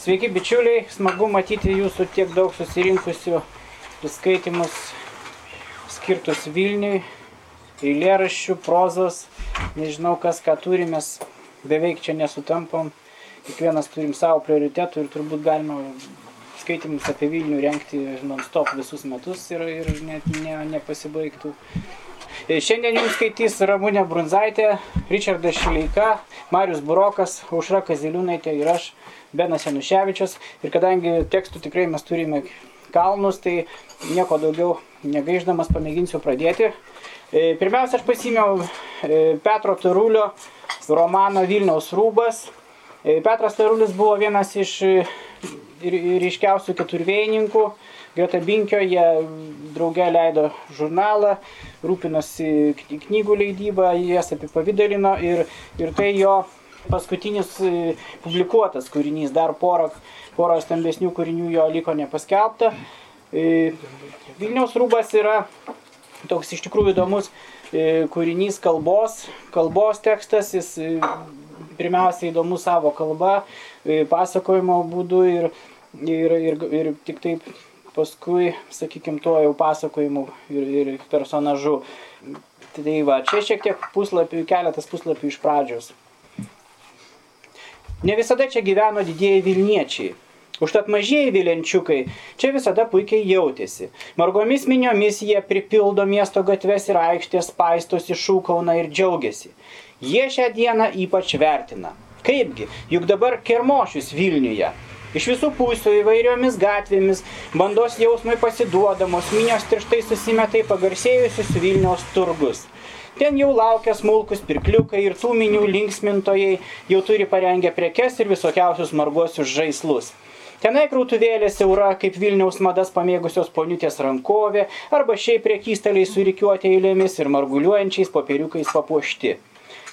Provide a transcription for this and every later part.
Sveiki bičiuliai, smagu matyti jūsų tiek daug susirinkusių įskaitimus skirtus Vilniui, eilėraščių, prozos, nežinau kas ką turim, mes beveik čia nesutampam, kiekvienas turim savo prioritetų ir turbūt galima skaitimus apie Vilnių renkti non-stop visus metus ir, ir net ne, nepasibaigtų. Šiandien jums skaitys Ramūnė Brunzaitė, Richardas Šileika, Marius Burokas, Aušra Kaziliūnaitė ir aš. Benas Januševičius. Ir kadangi tekstų tikrai mes turime kalnus, tai nieko daugiau negaiždamas pamėginsiu pradėti. E, pirmiausia, aš pasimiau e, Petro Tarulio romaną Vilniaus rūbas. E, Petras Tarulis buvo vienas iš ryškiausių keturvėjininkų. Greta Binkio jie drauge leido žurnalą, rūpinosi knygų leidybą, jas apipavydalino ir, ir tai jo paskutinis e, publikuotas kūrinys, dar porą, porą stambesnių kūrinių jo liko nepaskelbta. E, Vilniaus rūbas yra toks iš tikrųjų įdomus e, kūrinys kalbos, kalbos tekstas, jis pirmiausia įdomus savo kalba, pasakojimo būdu ir, ir, ir, ir tik taip paskui, sakykime, tuo jau pasakojimu ir, ir personažu. Tai va, čia šiek tiek puslapių, keletas puslapių iš pradžios. Ne visada čia gyveno didieji Vilniečiai. Užtat mažieji vilenčiukai čia visada puikiai jautėsi. Margomis miniomis jie pripildo miesto gatves ir aikštės, paistosi, šūkauna ir džiaugiasi. Jie šią dieną ypač vertina. Kaipgi, juk dabar kermošius Vilniuje. Iš visų pusių įvairiomis gatvėmis, bandos jausmai pasiduodamos, minios tirštai susimetai pagarsėjusius Vilniaus turgus. Ten jau laukia smulkus pirkliukai ir tų minių linksmintojai jau turi parengę prekes ir visokiausius margosius žaislus. Tenai krautuvėlė siaura, kaip Vilniaus madas pamėgusios poniutės rankovė, arba šiaip priekystaliai surikiuoti eilėmis ir marguliuojančiais popieriukais papuošti.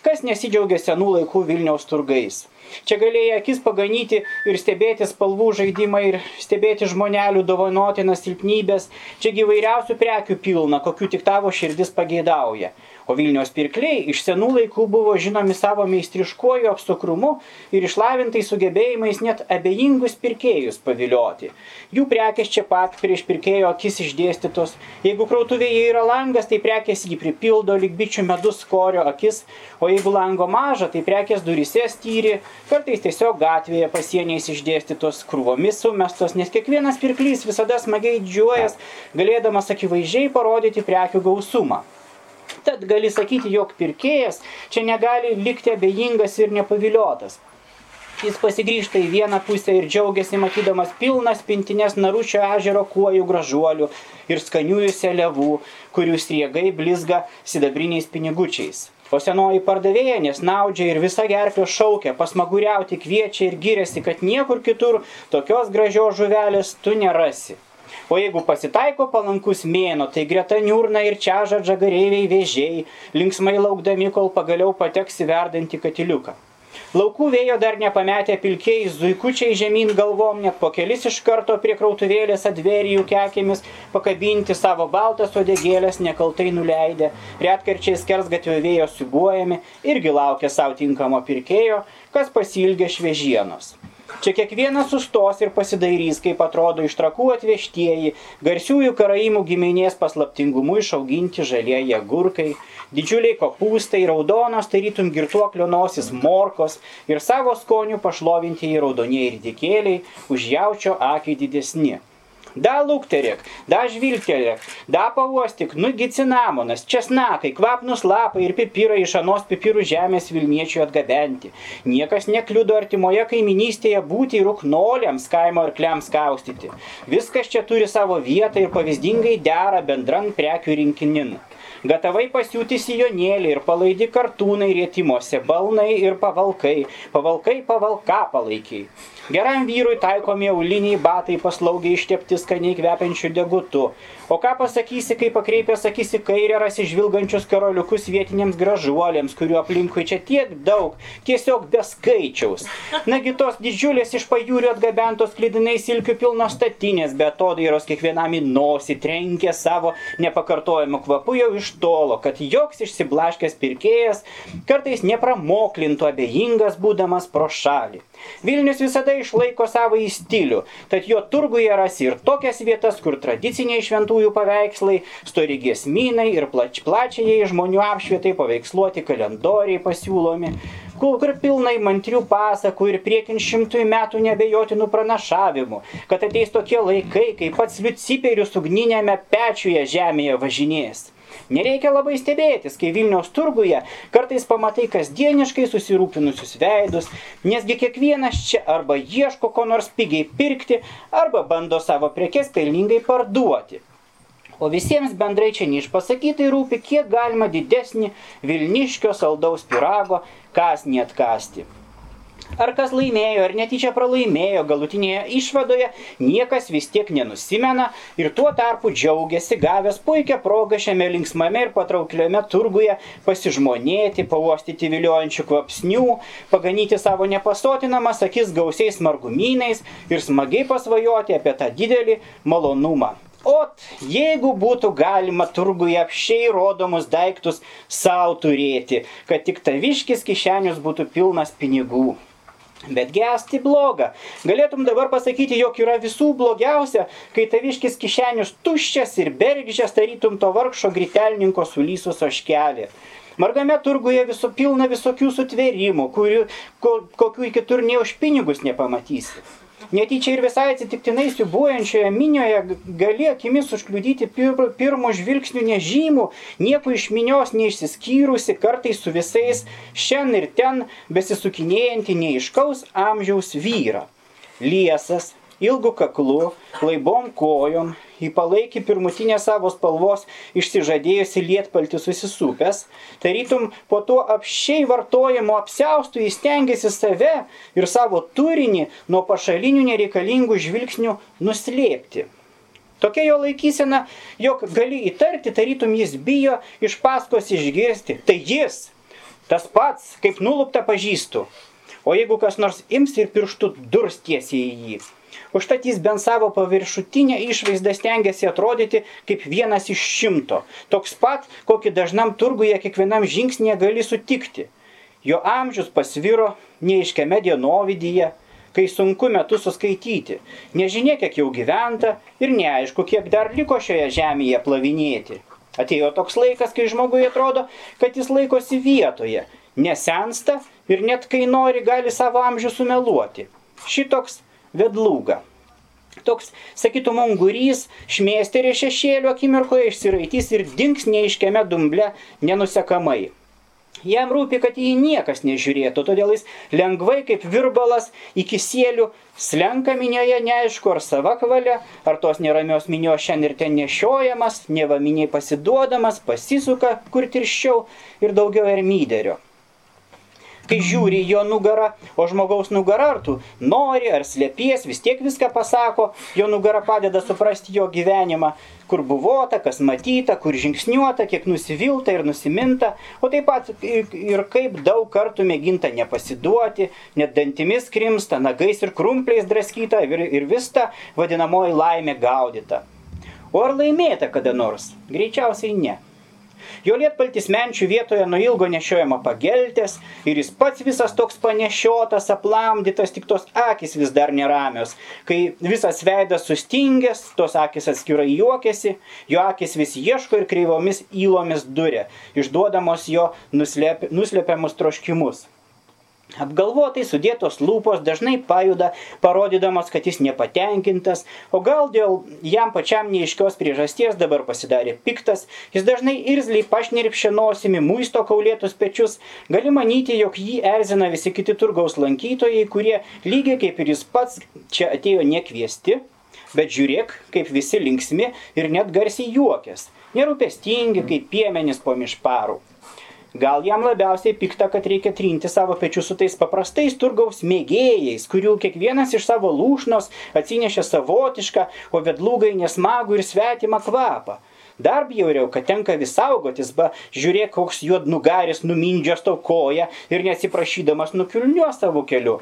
Kas nesidžiaugia senų laikų Vilniaus turgais? Čia galėjai akis paganyti ir stebėti spalvų žaidimą ir stebėti žmonelių dovanotinas silpnybės. Čia gyvairiausių prekių pilna, kokių tik tavo širdis pageidauja. O Vilniaus pirkliai iš senų laikų buvo žinomi savo meistriškuoju apsukrumu ir išlavintais sugebėjimais net abejingus pirkėjus pavilioti. Jų prekės čia pat prieš pirkėjo akis išdėstytos. Jeigu krautuvėje yra langas, tai prekės jį pripildo lyg bičių medus skorio akis, o jeigu lango maža, tai prekės durise styri, kartais tiesiog gatvėje pasieniais išdėstytos krūvomis sumestos, nes kiekvienas pirklys visada smagiai džiuojas, galėdamas akivaizdžiai parodyti prekių gausumą. Tad gali sakyti, jog pirkėjas čia negali likti abejingas ir nepaviliotas. Jis pasigrįžta į vieną pusę ir džiaugiasi matydamas pilnas pintinės naručio ežero kuojų gražuolių ir skaniųjų seliavų, kurių striegai blizga sidabriniais pinigučiais. O senoji pardavėja nesnaudžia ir visa gerklio šaukia, pasmaguriauti kviečia ir giriasi, kad niekur kitur tokios gražios žuvelės tu nerasi. O jeigu pasitaiko palankus mėno, tai greta niurna ir čia žadža gareiviai vėžiai, linksmai laukdami, kol pagaliau pateks į verdantį katiliuką. Laukų vėjo dar nepametę pilkiai, zuikučiai žemyn galvom, net po kelis iš karto prie krautuvėlės atvėrijų kekėmis, pakabinti savo baltas odegėlės nekaltai nuleidę, retkarčiais kers gatvio vėjo siubuojami, irgi laukia savo tinkamo pirkėjo, kas pasilgia šviežienos. Čia kiekvienas sustos ir pasidairys, kaip atrodo iš trakų atvežtieji, garsiųjų karaimų giminės paslaptingumu išauginti žalieji agurkai, didžiuliai kopūstai, raudonos, tarytum girtuoklio nosis morkos ir savo skonių pašlovintieji raudonieji ir dikėliai, už jaučio akiai didesni. Da lukterėk, da žvilgtelėk, da pauostik, nugi cinamonas, česnakai, kvapnus lapai ir pipirai iš anos pipirų žemės Vilniečių atgabenti. Niekas nekliudo artimoje kaiminystėje būti rūknoliams kaimo arkliams kaustyti. Viskas čia turi savo vietą ir pavyzdingai dera bendran prekių rinkinin. Gatavai pasiūti sijonėlį ir palaidi kartūnai rėtimuose, balnai ir pavalkai, pavalkai pavalka palaikiai. Geram vyrui taikomi auliniai batai paslaugiai ištepti skaniai kvepiančių degutų. O ką pasakysi, kai pakreipė, sakysi, kairę rasi žvilgančius karoliukus vietiniams gražuolėms, kurių aplinkui čia tiek daug, tiesiog be skaičiaus. Nagi tos didžiulės iš pajūrių atgabentos klydinai silkių pilnos statinės, be atodairos kiekvienam į nosį trenkė savo nepakartojimu kvapu jau iš tolo, kad joks išsiblaškęs pirkėjas kartais nepramoklintų abejingas būdamas pro šalį. Vilnius visada išlaiko savo į stilių, tad jo turguje rasi ir tokias vietas, kur tradiciniai šventųjų paveikslai, stori giesmynai ir plač, plačiai žmonių apšvietai paveiksluoti kalendoriai pasiūlomi, kur pilnai mantrių pasakų ir priekin šimtųjų metų nebejotinų pranašavimų, kad ateis tokie laikai, kai pats Liuciperius ugninėme pečiuje žemėje važinės. Nereikia labai stebėtis, kai Vilniaus turguje kartais pamatai kasdieniškai susirūpinusius veidus, nesgi kiekvienas čia arba ieško ko nors pigiai pirkti, arba bando savo prekes pelningai parduoti. O visiems bendrai čia neišpasakytai rūpi, kiek galima didesnį Vilniškio saldaus pirago kasnį atkasti. Ar kas laimėjo, ar netyčia pralaimėjo, galutinėje išvadoje niekas vis tiek nenusimena ir tuo tarpu džiaugiasi gavęs puikią progą šiame linksmame ir patraukliame turguje pasižmonėti, pavostyti viliojančių kvapsnių, paganyti savo nepasotinamas akis gausiais margumynais ir smagiai pasvajoti apie tą didelį malonumą. Ot, jeigu būtų galima turguje apšiai rodomus daiktus savo turėti, kad tik taviškis kišenius būtų pilnas pinigų. Bet gesti bloga. Galėtum dabar pasakyti, jog yra visų blogiausia, kai taviškis kišenius tuščias ir bergžės tarytum to vargšo gritelninko sulysus oškelį. Margame turguje visų pilna visokių sutvėrimų, kurių, ko, kokių kitur nei už pinigus nepamatysi. Netyčia ir visai atsitiktinai siubuojančioje minioje gali akimis užkliudyti pir, pirmo žvilgsnių nežymų, nieko iš minios neišsiskyrusi, kartais su visais šiandien ir ten besisukinėjantį neiškaus amžiaus vyrą. Liesas, ilgu kaklu, laibom kojom, į palaikį pirmutinę savo spalvos išsižadėjusi lietpalti susisupęs, tarytum po tuo apšiai vartojimo apsiaustų jis tengiasi save ir savo turinį nuo pašalinių nereikalingų žvilgsnių nuslėpti. Tokia jo laikysena, jog gali įtarti, tarytum jis bijo iš paskos išgirsti. Tai jis, tas pats, kaip nulupta pažįstu. O jeigu kas nors ims ir pirštų durs tiesiai į jį, Užtat jis bent savo paviršutinę išvaizdą stengiasi atrodyti kaip vienas iš šimto. Toks pat, kokį dažnam turguje kiekvienam žingsnėje gali sutikti. Jo amžius pasviro neiškiame dienovidyje, kai sunku metu suskaityti. Nežinia, kiek jau gyventa ir neaišku, kiek dar liko šioje žemėje plavinėti. Atėjo toks laikas, kai žmogui atrodo, kad jis laikosi vietoje, nesensta ir net kai nori gali savo amžių sumeluoti. Šitoks vedlūga. Toks, sakytum, ungurys šmėsterė šešėlių akimirkoje išsiraitys ir dinks neiškiame dumble nenusekamai. Jam rūpi, kad jį niekas nežiūrėtų, todėl jis lengvai kaip virbalas iki sielių slenka minioje neaišku ar sava kvalia, ar tos neramios minios šiandien ir ten nešiojamas, nevaminiai pasiduodamas, pasisuka kur tirščiau ir daugiau ermyderio kai žiūri jo nugarą, o žmogaus nugarą ar tu nori, ar slėpies, vis tiek viską pasako, jo nugara padeda suprasti jo gyvenimą, kur buvota, kas matyta, kur žingsniuota, kiek nusivilta ir nusiminta, o taip pat ir kaip daug kartų mėginta nepasiduoti, net dantimis krimsta, nagais ir krumpliais draskyta ir, ir vis ta vadinamoji laimė gaudyta. O ar laimėta kada nors? Greičiausiai ne. Jo lietpaltis menčių vietoje nuo ilgo nešiojama pageltės ir jis pats visas toks panešiotas, aplamdytas, tik tos akis vis dar neramios. Kai visas veidas sustingęs, tos akis atskirai juokiasi, jo akis vis ieško ir kreivomis įlomis duria, išduodamos jo nuslėp, nuslėpiamus troškimus. Apgalvotai sudėtos lūpos dažnai pajuda, parodydamos, kad jis nepatenkintas, o gal dėl jam pačiam neiškios priežasties dabar pasidarė piktas, jis dažnai irzliai pašnirpšia nosimi muisto kaulėtus pečius, gali manyti, jog jį erzina visi kiti turgaus lankytojai, kurie lygiai kaip ir jis pats čia atėjo nekviesti, bet žiūrėk, kaip visi linksmi ir net garsiai juokės, nerūpestingi kaip piemenys po mišparų. Gal jam labiausiai pikta, kad reikia trinti savo pečius su tais paprastais turgaus mėgėjais, kurių kiekvienas iš savo lūšnos atsinešė savotišką, o vedlūgai nesmagų ir svetimą kvapą. Dar bjauriau, kad tenka vis saugotis, ba, žiūrėk, koks juodnugaris numindžios tau koją ir neatsiprašydamas nukiulniuos savo keliu.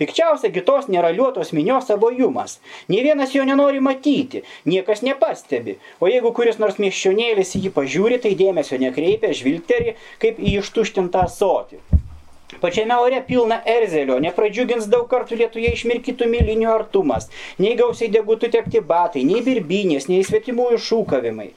Pikčiausia kitos neraliuotos minios abojumas. Nie vienas jo nenori matyti, niekas nepastebi, o jeigu kuris nors miesčionėlis jį pažiūri, tai dėmesio nekreipia, žvilgteri kaip į ištuštintą sotį. Pačiame ore pilna erzelio, nepradžiugins daug kartų lietuje išmirkytų milinių artumas, nei gausiai degutų tepti batai, nei birbinės, nei svetimųjų šūkavimai.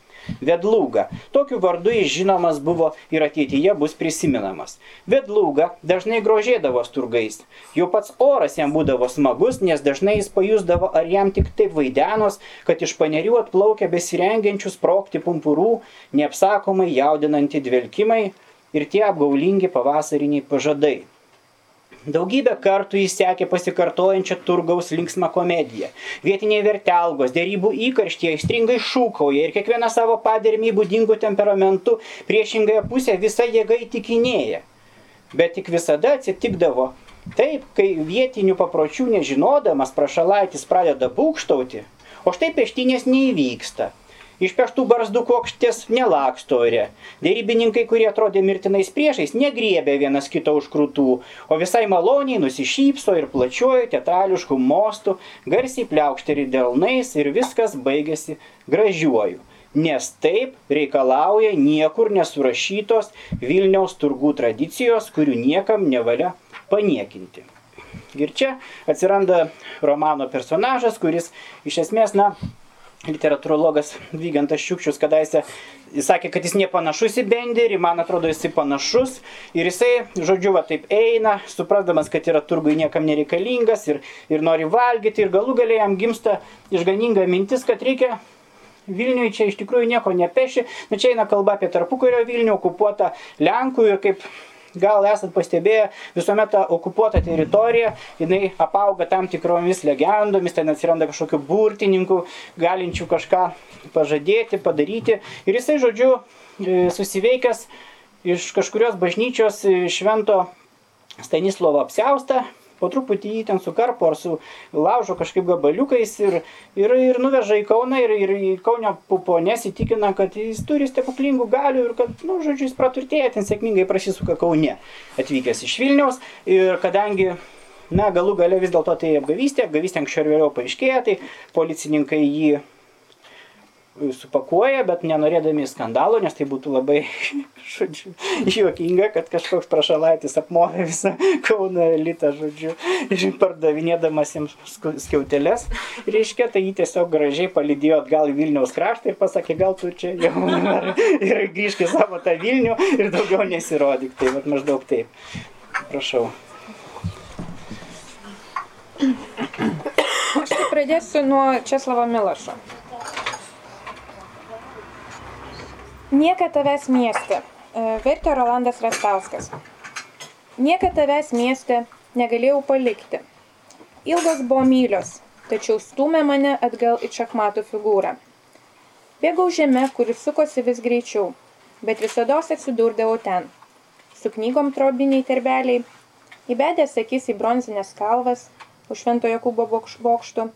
Vedlūga. Tokiu vardu jis žinomas buvo ir ateityje bus prisimenamas. Vedlūga dažnai grožėdavo turgais. Jau pats oras jam būdavo smagus, nes dažnai jis pajusdavo, ar jam tik taip vaidenos, kad iš panerių atplaukia besirengiančius prokti pumpurų, neapsakomai jaudinanti dvelkimai ir tie apgaulingi pavasariniai pažadai. Daugybę kartų jis sekė pasikartojančią turgaus linksmą komediją. Vietiniai vertelgos, dėrybų įkarštie, įstringai šūkauja ir kiekviena savo padermį būdingų temperamentų priešingąją pusę visą jėgą įtikinėja. Bet tik visada atsitikdavo taip, kai vietinių papročių nežinodamas prašalaitis pradeda būkštauti, o štai peštinės neįvyksta. Išpeštų barzdų kokštės nelaksto ore. Dėrybininkai, kurie atrodė mirtinais priešais, negriebė vienas kito už krūtų, o visai maloniai nusišypso ir plačiuoju teatrališku mostu, garsiai pliaukšteri delnais ir viskas baigėsi gražiuoju. Nes taip reikalauja niekur nesurašytos Vilniaus turgų tradicijos, kurių niekam nevalia paniekinti. Ir čia atsiranda romano personažas, kuris iš esmės, na, literatūrologas Vygantas Šiukščius kadaise jis sakė, kad jis nepanašus į Benderį, man atrodo jisai panašus. Ir jisai, žodžiu, va taip eina, suprasdamas, kad yra turgui niekam nereikalingas ir, ir nori valgyti ir galų galiai jam gimsta išganinga mintis, kad reikia Vilniui čia iš tikrųjų nieko nepeši, na čia eina kalba apie tarpukario Vilnių okupuotą Lenkų ir kaip gal esat pastebėję, visuomet ta okupuota teritorija, jinai apauga tam tikromis legendomis, ten atsiranda kažkokių burtininkų, galinčių kažką pažadėti, padaryti. Ir jisai, žodžiu, e, susiveikęs iš kažkurios bažnyčios e, švento Stanislovo apsiaustą, po truputį jį ten sukarpo ar su laužo kažkaip gabaliukais ir, ir, ir nuveža į Kauną ir, ir į Kaunio puponės įtikina, kad jis turi stebuklingų galių ir kad, na, nu, žodžiu, jis praturtėja, ten sėkmingai prasisuka Kaune atvykęs iš Vilniaus ir kadangi Na, galų gale vis dėlto tai apgavystė, apgavystė anksčiau ir vėliau paaiškėja, tai policininkai jį supakuoja, bet nenorėdami skandalo, nes tai būtų labai, žodžiu, juokinga, kad kažkoks prašalaitis apmovė visą Kauno elitą, žodžiu, ir pardavinėdamas jiems skiautelės, reiškia, tai jį tiesiog gražiai palidėjo atgal į Vilniaus kraštą ir pasakė, gal tu čia jau ir grįžk į savo tą Vilnių ir daugiau nesirodyk, tai vat, maždaug taip. Prašau. Aš tai pradėsiu nuo Česlavo Milašo. Nieka tavęs mieste. E, vertė Rolandas Rastauskas. Nieka tavęs mieste negalėjau palikti. Ilgos buvo mylios, tačiau stumė mane atgal į šachmatų figūrą. Bėgau žemė, kuris sukosi vis greičiau, bet visada atsidurdavau ten. Su knygom trobiniai terbeliai, įbedęs akis į bronzinės kalvas už Šventojo Kubo bokštų,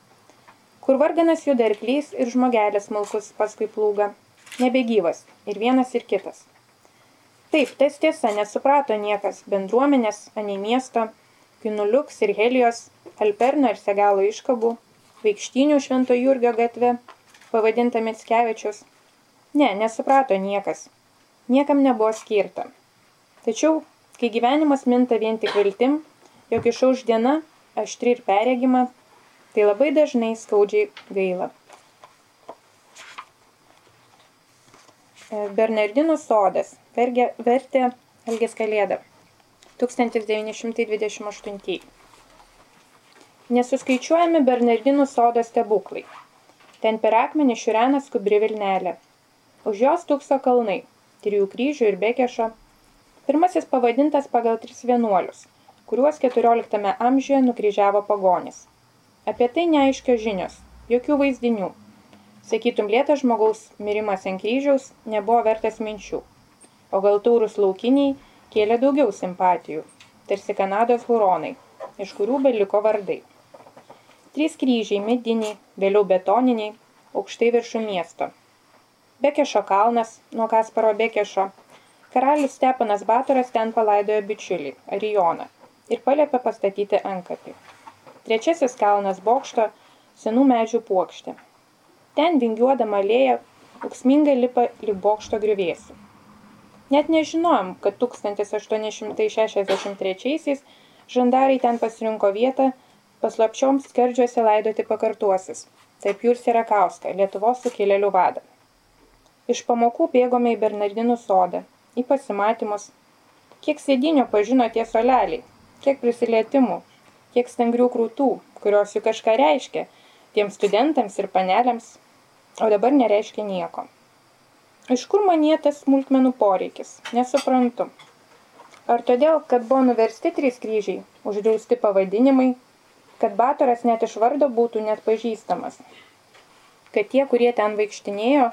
kur varganas juda arklys ir žmogelis malkus paskui plūga nebegyvas ir vienas ir kitas. Taip, tas tiesa, nesuprato niekas bendruomenės, anei miesto, Kinuliuks ir Helijos, Alperno ir Segalo iškabų, Vaikštinių Švento Jurgio gatve, pavadinta Mitskevičius. Ne, nesuprato niekas. Niekam nebuvo skirta. Tačiau, kai gyvenimas minta vien tik viltim, jog išauž diena, aštri ir perregima, tai labai dažnai skaudžiai gaila. Bernardinų sodas vergė, vertė Elgės Kalėda 1928. Nesuskaičiuojami Bernardinų sodo stebuklai. Ten per akmenį šiurena skubri Vilnelė. Už jos tūkso kalnai, trijų kryžių ir bekešo. Pirmasis pavadintas pagal tris vienuolius, kuriuos 14 amžiuje nukryžiavo pagonis. Apie tai neaiškios žinios, jokių vaizdinių, Sakytum, lėtas žmogaus mirimas ant kryžiaus nebuvo vertas minčių, o gal taurus laukiniai kėlė daugiau simpatijų, tarsi Kanados huronai, iš kurių beliko vardai. Trys kryžiai mediniai, vėliau betoniniai, aukštai viršų miesto. Bekešo kalnas nuo Kasparo Bekešo. Karalius Stepanas Batoras ten palaidojo bičiulį, Arijoną, ir paliepė pastatyti ankapį. Trečiasis kalnas bokšto, senų medžių puokštė, Ten vingiuodama alėja ūksmingai lipa lyg bokšto griuvėsių. Net nežinojom, kad 1863-aisiais žandarai ten pasirinko vietą paslapčioms skerdžiuose laidoti pakartuosis. Taip Jūrs Rakauską, Lietuvos sukilėlių vadą. Iš pamokų bėgome į Bernardinų sodą, į pasimatymus. Kiek sėdinio pažino tie soleliai, kiek prisilietimų, kiek stangrių krūtų, kurios jų kažką reiškia tiems studentams ir panelėms, o dabar nereiškia nieko. Iš kur manie tas smulkmenų poreikis? Nesuprantu. Ar todėl, kad buvo nuversti trys kryžiai, uždėusti pavadinimai, kad Batoras net iš vardo būtų net pažįstamas, kad tie, kurie ten vaikštinėjo,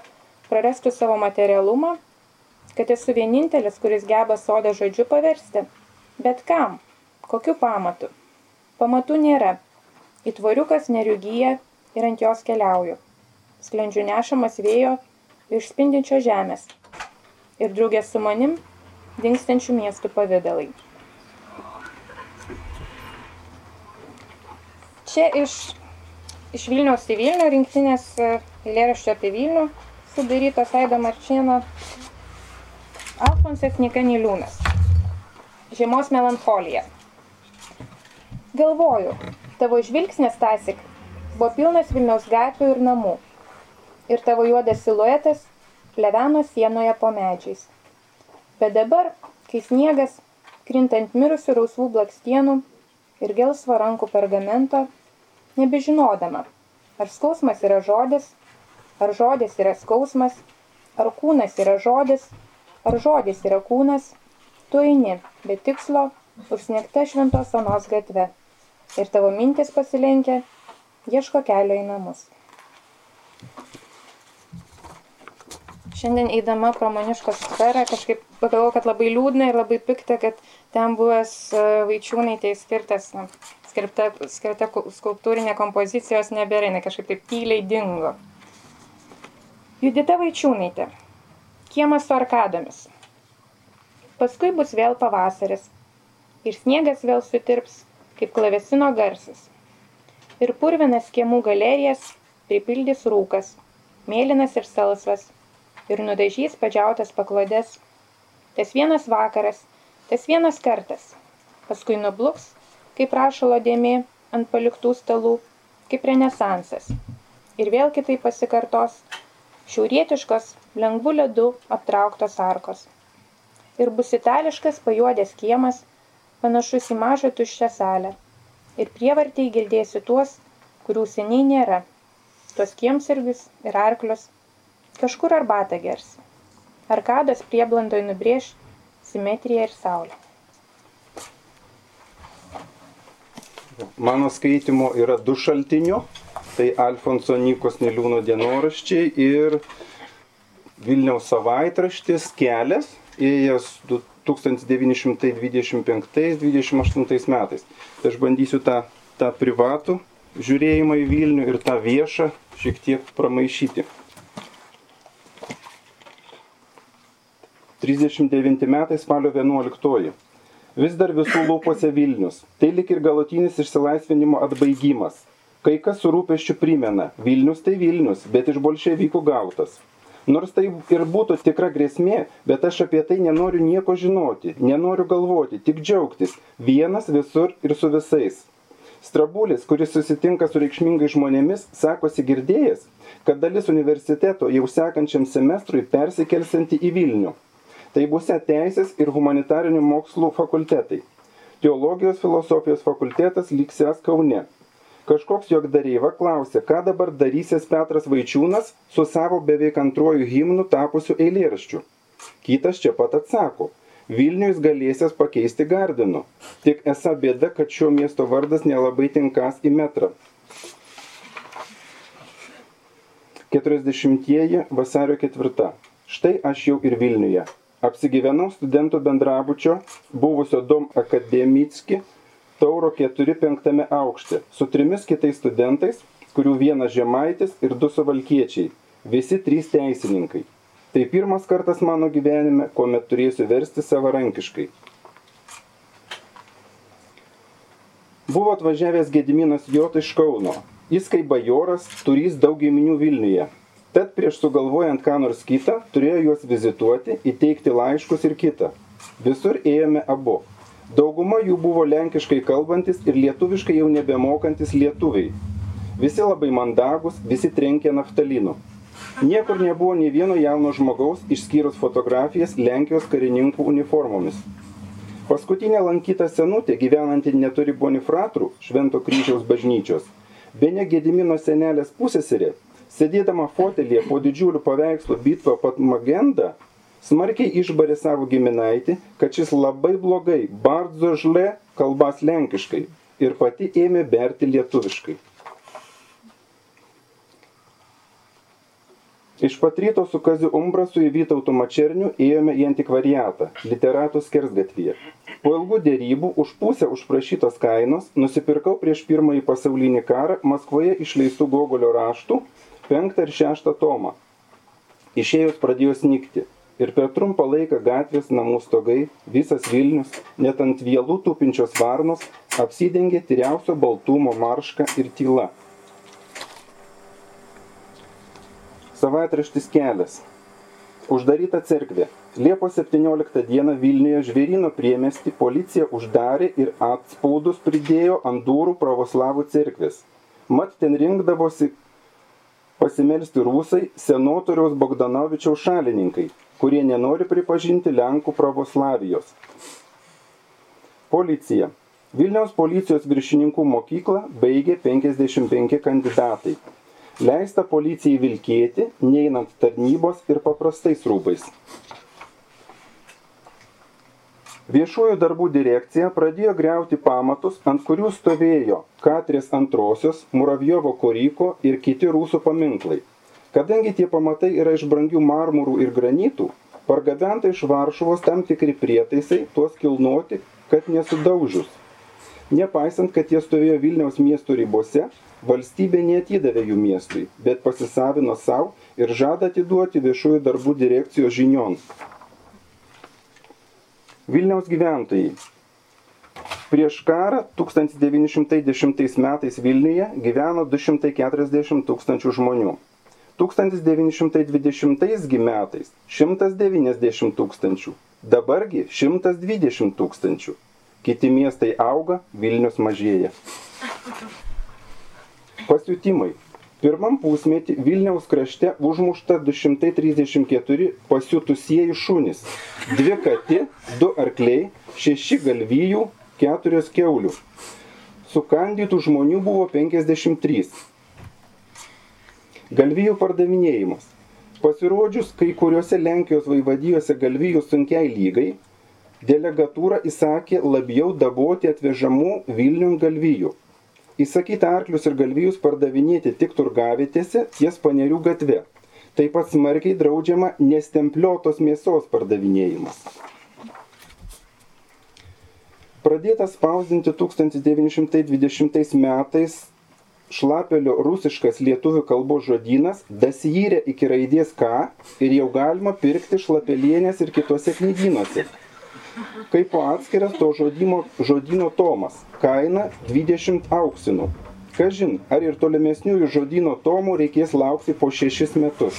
prarastų savo materialumą, kad esu vienintelis, kuris geba sodą žodžiu paversti. Bet kam? Kokiu pamatu? Pamatų nėra. Įtvoriukas neriugyja ir ant jos keliauju. Sklendžiu nešamas vėjo iš spindinčio žemės ir draugės su manim dingstančių miestų pavydalai. Čia iš, iš Vilniaus į Vilnių rinktinės e, eilėraščio apie Vilnių sudarytos Aido Marčieno Alfonsas Nika Niliūnas. Žiemos melancholija. Galvoju, tavo žvilgsnis tasik buvo pilnas Vilniaus gatvių ir namų ir tavo juodas siluetas pleveno sienoje po medžiais. Bet dabar, kai sniegas, krintant mirusių rausvų blakstienų ir gelsvo rankų pergamento, nebežinodama, ar skausmas yra žodis, ar žodis yra skausmas, ar kūnas yra žodis, ar žodis yra kūnas, tu eini, be tikslo, užsniegta šventos onos gatve. Ir tavo mintis pasilenkia, ieško kelio į namus. Šiandien eidama pro Maniškos skverą kažkaip pagalvojau, kad labai liūdna ir labai pikta, kad ten buvęs e, vaičiūnai tai skirtas, na, skirta, skirta skulptūrinė kompozicijos nebėra, jinai kažkaip taip tyliai dingo. Judita Vaičiūnaitė. Kiemas su arkadomis. Paskui bus vėl pavasaris. Ir sniegas vėl sutirps, kaip klavesino garsas. Ir purvinas kiemų galerijas pripildys rūkas, mėlynas ir salsvas, ir nudažys padžiautas paklodes. Tas vienas vakaras, tas vienas kartas. Paskui nubluks, kaip rašalo dėmė ant paliktų stalų, kaip renesansas. Ir vėl kitai pasikartos šiaurietiškos, lengvų ledų aptrauktos arkos. Ir bus itališkas pajuodęs kiemas, panašus į mažą tuščią salę. Ir prievartiai girdėsi tuos, kurių seniai nėra. Tuos kiemsargius ir arklius, Kažkur arbatą gersi. Arkados prieblandoj nubrėž simetriją ir saulę. Mano skaitimo yra du šaltinių. Tai Alfonso Nikos Niliūno dienoraščiai ir Vilniaus savaitraštis kelias, ėjęs 1925-28 metais. Tai aš bandysiu tą, tą privatų žiūrėjimą į Vilnių ir tą viešą šiek tiek pramaišyti. 39 metai spalio 11. Vis dar visų lūpose Vilnius. Tai lik ir galutinis išsilaisvinimo atbaigimas. Kai kas su rūpeščiu primena, Vilnius tai Vilnius, bet iš bolševikų gautas. Nors tai ir būtų tikra grėsmė, bet aš apie tai nenoriu nieko žinoti, nenoriu galvoti, tik džiaugtis, vienas visur ir su visais. Strabulis, kuris susitinka su reikšmingai žmonėmis, sakosi girdėjęs, kad dalis universiteto jau sekančiam semestrui persikelsianti į Vilnių. Tai bus teisės ir humanitarinių mokslų fakultetai. Teologijos filosofijos fakultetas liksės Kaune. Kažkoks jogdareiva klausė, ką dabar darysės Petras Vaičiūnas su savo beveik antruoju himnu tapusiu eilėraščiu. Kitas čia pat atsako, Vilnius galėsės pakeisti Gardinu. Tik esą bėda, kad šio miesto vardas nelabai tinkas į metrą. 40 vasario 4. Štai aš jau ir Vilniuje. Apsigyvenau studentų bendrabučio, buvusio Dom Akademicki, Tauro 4-5 aukšte, su trimis kitais studentais, kurių vienas žemaitis ir du suvalkiečiai, visi trys teisininkai. Tai pirmas kartas mano gyvenime, kuomet turėsiu versti savarankiškai. Buvo atvažiavęs Gediminas Jot iš Kauno. Jis kaip bajoras turys daug giminių Vilniuje. Tad prieš sugalvojant ką nors kitą, turėjo juos vizituoti, įteikti laiškus ir kitą. Visur ėjome abu. Dauguma jų buvo lenkiškai kalbantis ir lietuviškai jau nebemokantis lietuviai. Visi labai mandagus, visi trenkė naftalinu. Niekur nebuvo nei vieno jauno žmogaus, išskyrus fotografijas Lenkijos karininkų uniformomis. Paskutinė lankyta senutė, gyvenanti neturi Bonifratrų, Švento kryžiaus bažnyčios, be ne Gedimino senelės pusėserė, sėdėdama fotelėje po didžiuliu paveikslu Bitva Patmagenda, smarkiai išbarė savo giminaitį, kad šis labai blogai, bardzo žle, kalbas lenkiškai ir pati ėmė berti lietuviškai. Iš pat ryto su Kaziu Umbrasu į Vytautų Mačernių ėjome į antikvariatą, literatų skersgatvyje. Po ilgų dėrybų už pusę užprašytos kainos nusipirkau prieš pirmąjį pasaulinį karą Maskvoje išleistų Gogolio raštų penktą ir šeštą tomą. Išėjus pradėjo snigti. Ir per trumpą laiką gatvės, namų stogai, visas Vilnius, net ant vėlų tupinčios varnos, apsidengė tyriausio baltumo marška ir tyla. Savaitraštis kelias. Uždaryta cerkvė. Liepos 17 dieną Vilniuje žvėrino priemesti policija uždarė ir atspaudus pridėjo ant durų pravoslavų cerkvės. Mat ten rinkdavosi pasimelsti rusai senotoriaus Bogdanovičiaus šalininkai, kurie nenori pripažinti Lenkų pravoslavijos. Policija. Vilniaus policijos viršininkų mokyklą baigė 55 kandidatai leista policijai vilkėti, neinant tarnybos ir paprastais rūbais. Viešųjų darbų direkcija pradėjo greuti pamatus, ant kurių stovėjo Katrės antrosios, Muravjovo koryko ir kiti rusų paminklai. Kadangi tie pamatai yra iš brangių marmurų ir granitų, pargabenta iš Varšuvos tam tikri prietaisai tuos kilnoti, kad nesudaužus. Nepaisant, kad jie stovėjo Vilniaus miesto ribose, Valstybė neatidavė jų miestui, bet pasisavino savo ir žada atiduoti viešųjų darbų direkcijos žinion. Vilniaus gyventojai. Prieš karą 1910 metais Vilniuje gyveno 240 tūkstančių žmonių. 1920 metais 190 tūkstančių, dabargi 120 tūkstančių. Kiti miestai auga, Vilnius mažėja. Pasiutimai. Pirmam pusmetį Vilniaus krašte užmušta 234 pasiutusieji šunys. Dvi katė, du arkliai, šeši galvijų, keturios keulių. Sukandytų žmonių buvo 53. Galvijų pardavinėjimas. Pasirodžius kai kuriuose Lenkijos vaivadijose galvijų sunkiai lygai, delegatūra įsakė labiau daboti atvežamų Vilniun galvijų Įsakyta arklius ir galvijus pardavinėti tik turgavitėse ties panerių gatve. Taip pat smarkiai draudžiama nestempliotos mėsos pardavinėjimas. Pradėtas spausdinti 1920 metais šlapelio rusiškas lietuvių kalbos žodynas dasijyrė iki raidės K ir jau galima pirkti šlapelienės ir kitose knygynuose kaip po atskiras to žodimo, žodino tomas, kaina 20 auksinų. Kažin, ar ir tolimesniųjų žodino tomų reikės laukti po šešis metus.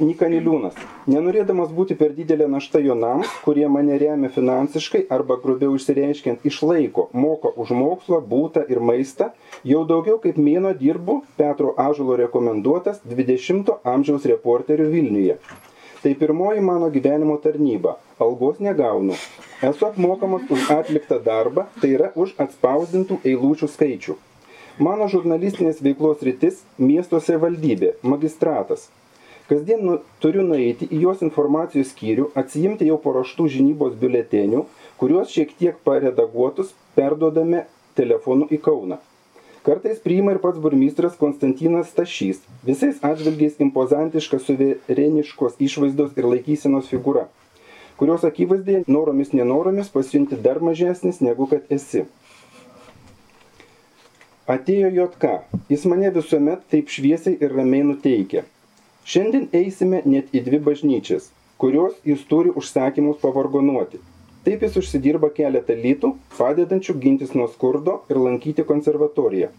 Nikaniliūnas. Nenorėdamas būti per didelė našta jonams, kurie mane remia finansiškai arba grubiau išsireiškiant išlaiko, moka už mokslą, būtą ir maistą, jau daugiau kaip mėno dirbu Petro Ažulo rekomenduotas 20 amžiaus reporterių Vilniuje. Tai pirmoji mano gyvenimo tarnyba. Algos negaunu. Esu apmokamas už atliktą darbą, tai yra už atspausdintų eilučių skaičių. Mano žurnalistinės veiklos rytis - miesto savivaldybė, magistratas. Kasdien nu, turiu nueiti į jos informacijos skyrių, atsijimti jau paruoštų žinybos biuletenių, kuriuos šiek tiek paredaguotus perduodame telefonu į Kauną. Kartais priima ir pats burmistras Konstantinas Stašys, visais atžvilgiais impozantiška suvereniškos išvaizdos ir laikysenos figūra, kurios akivaizdėje noromis nenoromis pasijunti dar mažesnis negu kad esi. Atėjo JK, jis mane visuomet taip šviesiai ir ramiai nuteikė. Šiandien eisime net į dvi bažnyčias, kurios jis turi užsakymus pavargonuoti. Taip jis užsidirba keletą litų, padedančių gintis nuo skurdo ir lankyti konservatoriją.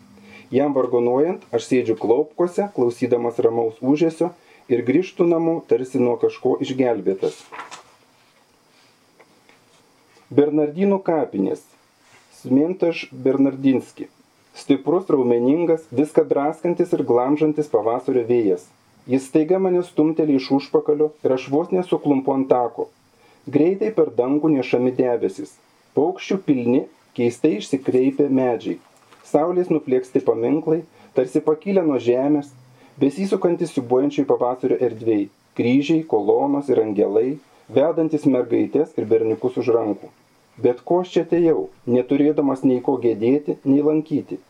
Jam vargonuojant, aš sėdžiu klaupkose, klausydamas ramaus užėsio ir grįžtų namo tarsi nuo kažko išgelbėtas. Bernardinų kapinės. Smintaš Bernardinski. Stiprus, raumeningas, viską draskantis ir glamžantis pavasario vėjas. Jis staiga mane stumteli iš užpakalio ir aš vos nesuklumpu ant tako. Greitai per dangų nešami debesis. Paukščių pilni, keistai išsikreipę medžiai saulės nuplėksti paminklai, tarsi pakilę nuo žemės, besisukantis siubuojančiai pavasario erdvėjai, kryžiai, kolonos ir angelai, vedantis mergaitės ir berniukus už rankų. Bet ko aš čia atėjau, neturėdamas nei ko gėdėti, nei lankyti.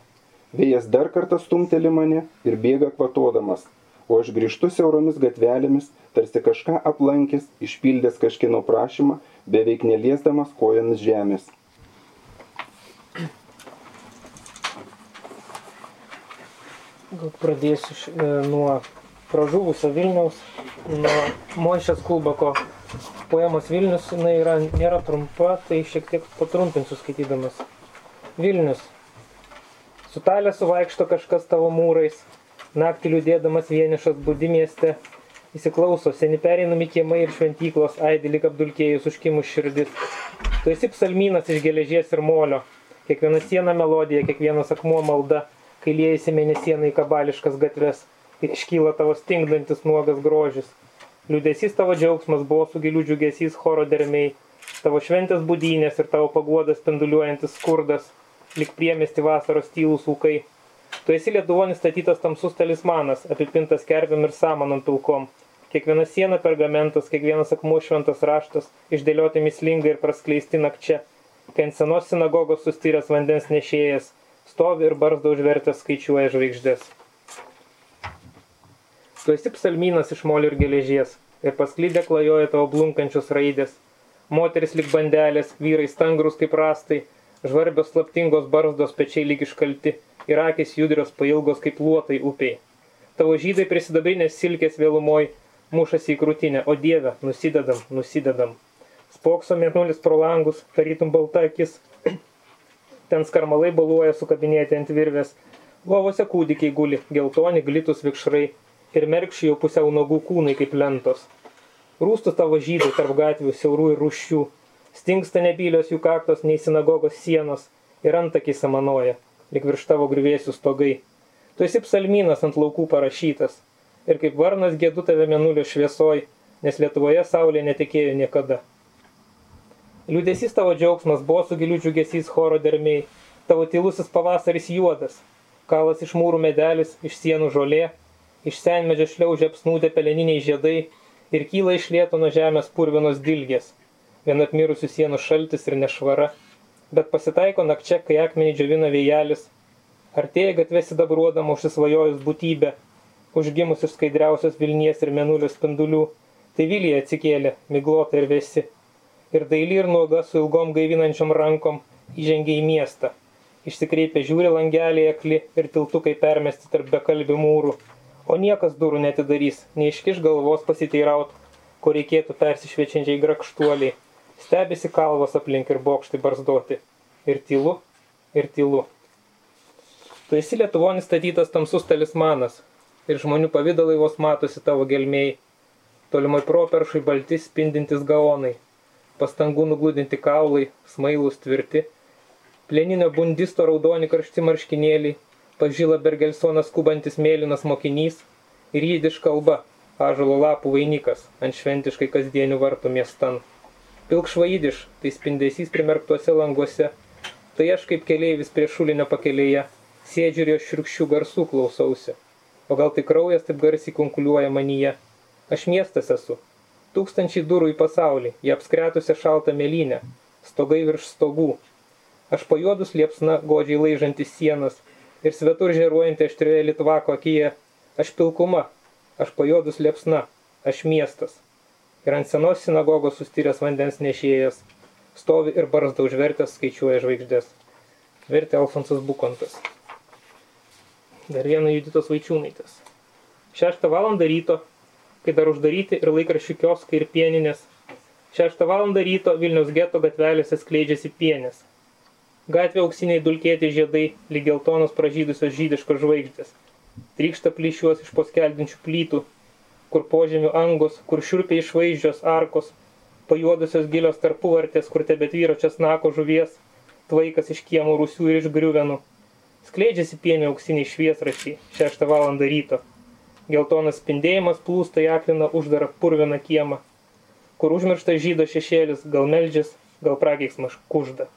Vėjas dar kartą stumteli mane ir bėga kvatodamas, o aš grįžtu siauromis gatvelėmis, tarsi kažką aplankęs, išpildęs kažkieno prašymą, beveik neliesdamas kojomis žemės. Gal pradėsiu š- e, nuo pražuvusio Vilniaus, nuo Moišės Kulbako poemos Vilnius. Jis yra, nėra trumpa, tai šiek tiek patrumpinsiu skaitydamas. Vilnius. Sutalė suvaikšto kažkas tavo mūrais, naktį liūdėdamas vienišas būdi mieste. Įsiklauso, seni pereinami kiemai ir šventyklos aidi lik apdulkėjus užkimus širdis. Tu esi psalmynas iš geležies ir molio. Kiekviena siena melodija, kiekvienas akmuo malda kai liejasi mėnesiena į kabališkas gatves ir iškyla tavo stingdantis nuogas grožis. Liūdėsys tavo džiaugsmas buvo su gilių džiugesys choro dermiai, tavo šventės būdynės ir tavo paguodas spinduliuojantis skurdas, lik priemesti vasaros tylus ūkai. Tu esi Lietuvonis statytas tamsus talismanas, apipintas kerpiam ir samanom pilkom. Kiekviena siena pergamentas, kiekvienas akmuo šventas raštas, išdėlioti mislingai ir praskleisti nakčia. Kai ant senos sinagogos sustyręs vandens nešėjas, stovi ir barzdą užvertęs skaičiuoja žvaigždės. Tu esi psalmynas iš molio ir geležies ir pasklydę klajoja tavo blunkančios raidės. Moteris lik bandelės, vyrai stangrus kaip rastai, žvarbios slaptingos barzdos pečiai lyg iškalti ir akis judrios pailgos kaip luotai upiai. Tavo žydai prisidabrinės silkės vėlumoj mušasi į krūtinę, o Dieve, nusidedam, nusidedam. Spokso mėnulis pro langus, tarytum balta akis, ten skarmalai baluoja sukabinėti ant virvės, lovose kūdikiai guli, geltoni glitus vikšrai. Ir merkščiai jau pusiau nagų kūnai kaip lentos. Rūstų tavo žydai tarp gatvių siaurų ir rušių, stingsta nebylios jų kaktos nei sinagogos sienos. Ir antakiai samanoja, lik virš tavo grįvėsių stogai. Tu esi psalmynas ant laukų parašytas ir kaip varnas gėdu tave menulio šviesoj, nes Lietuvoje saulė netekėjo niekada. Liūdėsys tavo džiaugsmas buvo su gilių džiugesys choro dermiai, tavo tylusis pavasaris juodas, kalas iš mūrų medelis, iš sienų žolė, iš senmedžio šliaužia apsnūdę peleniniai žiedai ir kyla iš lėto nuo žemės purvinos dilgės, vien apmirusių sienų šaltis ir nešvara, bet pasitaiko nakčia, kai akmenį džiovina vėjelis, artėja gatvė sidabruodama užsisvajojus būtybę, užgimus iš skaidriausios Vilnies ir menulio spindulių, tai Vilija atsikėlė, miglota ir vėsi, ir daily ir nuoga su ilgom gaivinančiom rankom įžengė į miestą. Išsikreipė žiūri langelį akli ir tiltukai permesti tarp bekalbių mūrų, o niekas durų netidarys, neiškiš galvos pasiteiraut, ko reikėtų persišviečiančiai grakštuoliai. Stebisi kalvos aplink ir bokštai barzdoti. Ir tylu, ir tylu. Tu esi Lietuvonis statytas tamsus talismanas ir žmonių pavydalai vos matosi tavo gelmiai. Tolimai properšai balti spindintis gaonai, pastangų nugludinti kaulai, smailus tvirti, plėninio bundisto raudoni karšti marškinėliai, pažyla bergelsonas skubantis mėlynas mokinys ir jidiš kalba, ažalo lapų vainikas ant šventiškai kasdienių vartų miestan. Pilkšvaidiš, tai spindesys primerktuose languose, tai aš kaip keleivis prie šulinio pakelėje, sėdžiu ir jo širkščių garsų klausausi. O gal tai kraujas taip garsiai konkuliuoja manyje. Aš miestas esu. Tūkstančiai durų į pasaulį, jie apskretusią šaltą mėlynę, stogai virš stogų. Aš pajuodus liepsna, godžiai laižantis sienas ir svetur žeruojantį aštrioje litvako akyje. Aš pilkuma, aš pajuodus liepsna, aš miestas. Ir ant senos sinagogos sustyręs vandens nešėjas. Stovi ir barzda užvertęs skaičiuoja žvaigždės. Vertė Alfonsas Bukontas. Dar viena Juditos Vaičiūnaitės. 6 val. ryto, kai dar uždaryti ir laikraščių kioskai ir pieninės. 6 val. ryto Vilniaus geto gatvelėse skleidžiasi pienės. Gatvė auksiniai dulkėti žiedai, lyg geltonos pražydusios žydiškos žvaigždės. Trykšta plyšiuos iš poskeldinčių plytų, kur požemių angos, kur šiurpiai išvaizdžios arkos, pajuodusios gilios tarpuvartės, kur tebetvyro česnako žuvies, tvaikas iš kiemų rusių ir iš griuvenų. Skleidžiasi pienio auksiniai šviesrašiai, 6 val. ryto. Geltonas spindėjimas plūsta į akliną uždarą purviną kiemą, kur užmirštas žydo šešėlis, gal meldžias, gal prakeiksmas kužda.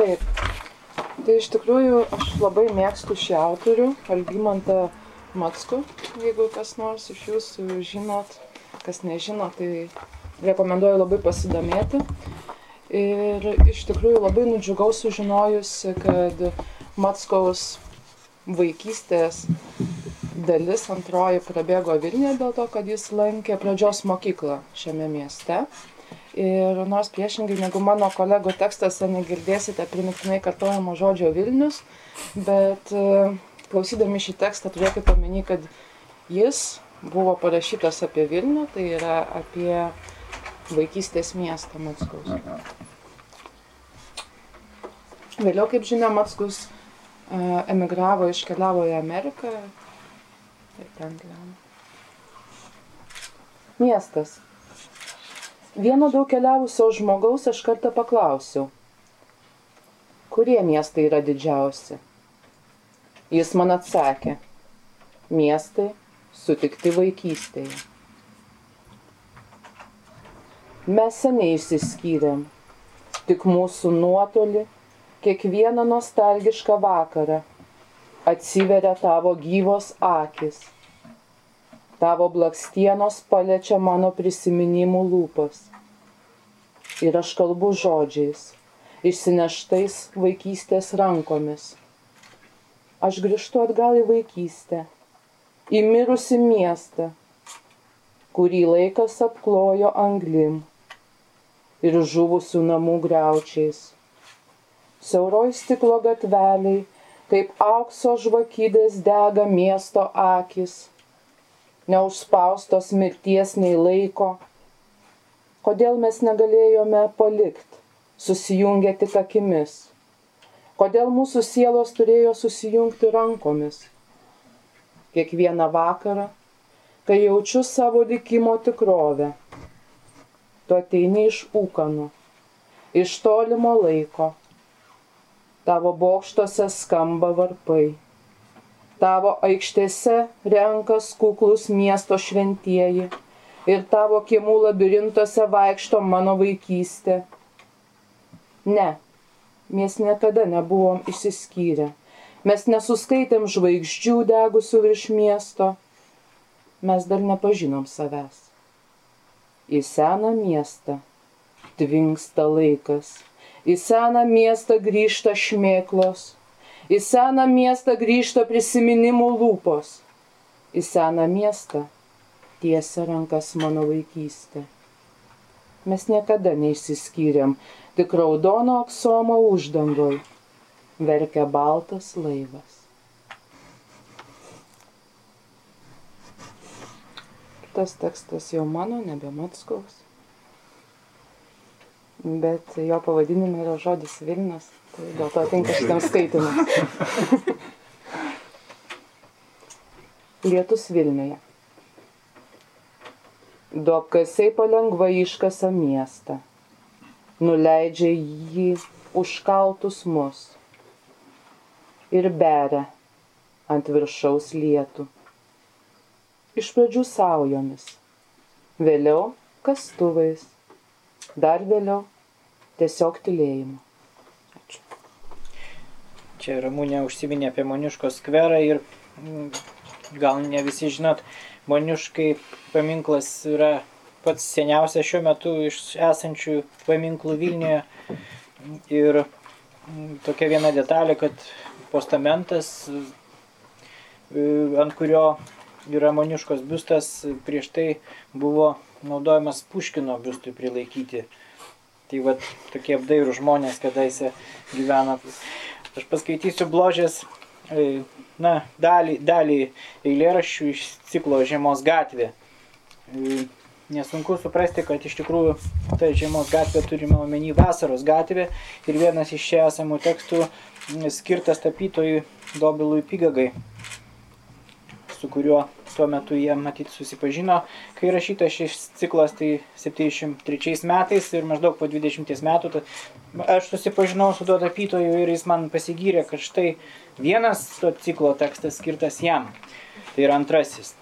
Taip. Tai iš tikrųjų aš labai mėgstu šį autorių, Albymantą Matsku, jeigu kas nors iš jūsų žinot, kas nežino, tai rekomenduoju labai pasidomėti. Ir iš tikrųjų labai nudžiugau sužinojusi, kad Matskaus vaikystės dalis antroji prabėgo Vilniuje dėl to, kad jis lankė pradžios mokyklą šiame mieste. Ir nors priešingai negu mano kolegų tekstuose negirdėsite primiktinai kartojamo žodžio Vilnius, bet e, klausydami šį tekstą turėkite omeny, kad jis buvo parašytas apie Vilnių, tai yra apie vaikystės miestą Matskus. Vėliau, kaip žinia, Matskus e, emigravo, iškeliavo į Ameriką ir ten gyveno. Miestas. Vieno daug keliavusio žmogaus aš kartą paklausiau, kurie miestai yra didžiausi. Jis man atsakė, miestai sutikti vaikystėje. Mes seniai išsiskyrėm, tik mūsų nuotoli kiekvieną nostalgišką vakarą atsiveria tavo gyvos akis Tavo blakstienos paliečia mano prisiminimų lūpas. Ir aš kalbu žodžiais, išsineštais vaikystės rankomis. Aš grįžtu atgal į vaikystę, į mirusi miestą, kurį laikas apklojo anglim ir žuvusių namų greučiais. Siauroj stiklo gatveliai, kaip aukso žvakydės dega miesto akis neužspaustos mirties nei laiko. Kodėl mes negalėjome palikti, susijungę tik akimis? Kodėl mūsų sielos turėjo susijungti rankomis? Kiekvieną vakarą, kai jaučiu savo likimo tikrovę, tu ateini iš ūkanų, iš tolimo laiko, tavo bokštuose skamba varpai tavo aikštėse renkas kuklus miesto šventieji ir tavo kiemų labirintuose vaikšto mano vaikystė. Ne, mes niekada nebuvom išsiskyrę. Mes nesuskaitėm žvaigždžių degusių virš miesto. Mes dar nepažinom savęs. Į seną miestą tvinksta laikas. Į seną miestą grįžta šmėklos Į seną miestą grįžta prisiminimų lūpos. Į seną miestą tiesia rankas mano vaikystė. Mes niekada neišsiskyrėm, tik raudono aksomo uždangoj verkia baltas laivas. Kitas tekstas jau mano, nebe Matskaus. Bet jo pavadinime yra žodis Vilnius. Tai dėl to tinka šitam skaitimui. Lietus Vilniuje. Duopkasiai palengva iškasa miestą. Nuleidžia jį užkaltus mus. Ir beria ant viršaus lietų. Iš pradžių saujomis. Vėliau kastuvais. Dar vėliau tiesiog tylėjimu. Čia Ramūnė užsiminė apie Moniuško skverą ir mm, gal ne visi žinot, Moniuškai paminklas yra pats seniausias šiuo metu iš esančių paminklų Vilniuje. Ir mm, tokia viena detalė, kad postamentas, e, ant kurio yra Moniuškos biustas, prieš tai buvo naudojamas Puškino biustui prilaikyti. Tai va tokie apdairų žmonės kadaise gyveno. Aš paskaitysiu bložės, e, na, dalį, dalį eilėraščių iš ciklo Žiemos gatvė. E, nesunku suprasti, kad iš tikrųjų Tai žiemos gatvė turime omeny vasaros gatvė ir vienas iš čia esamų tekstų skirtas tapytojui Dobilui Pigagai, su kuriuo tuo metu jie matyt susipažino. Kai rašytas šis ciklas, tai 73 metais ir maždaug po 20 metų tai aš susipažinau su tuo tapytoju ir jis man pasigyrė, kad štai vienas to ciklo tekstas skirtas jam. Tai yra antrasis.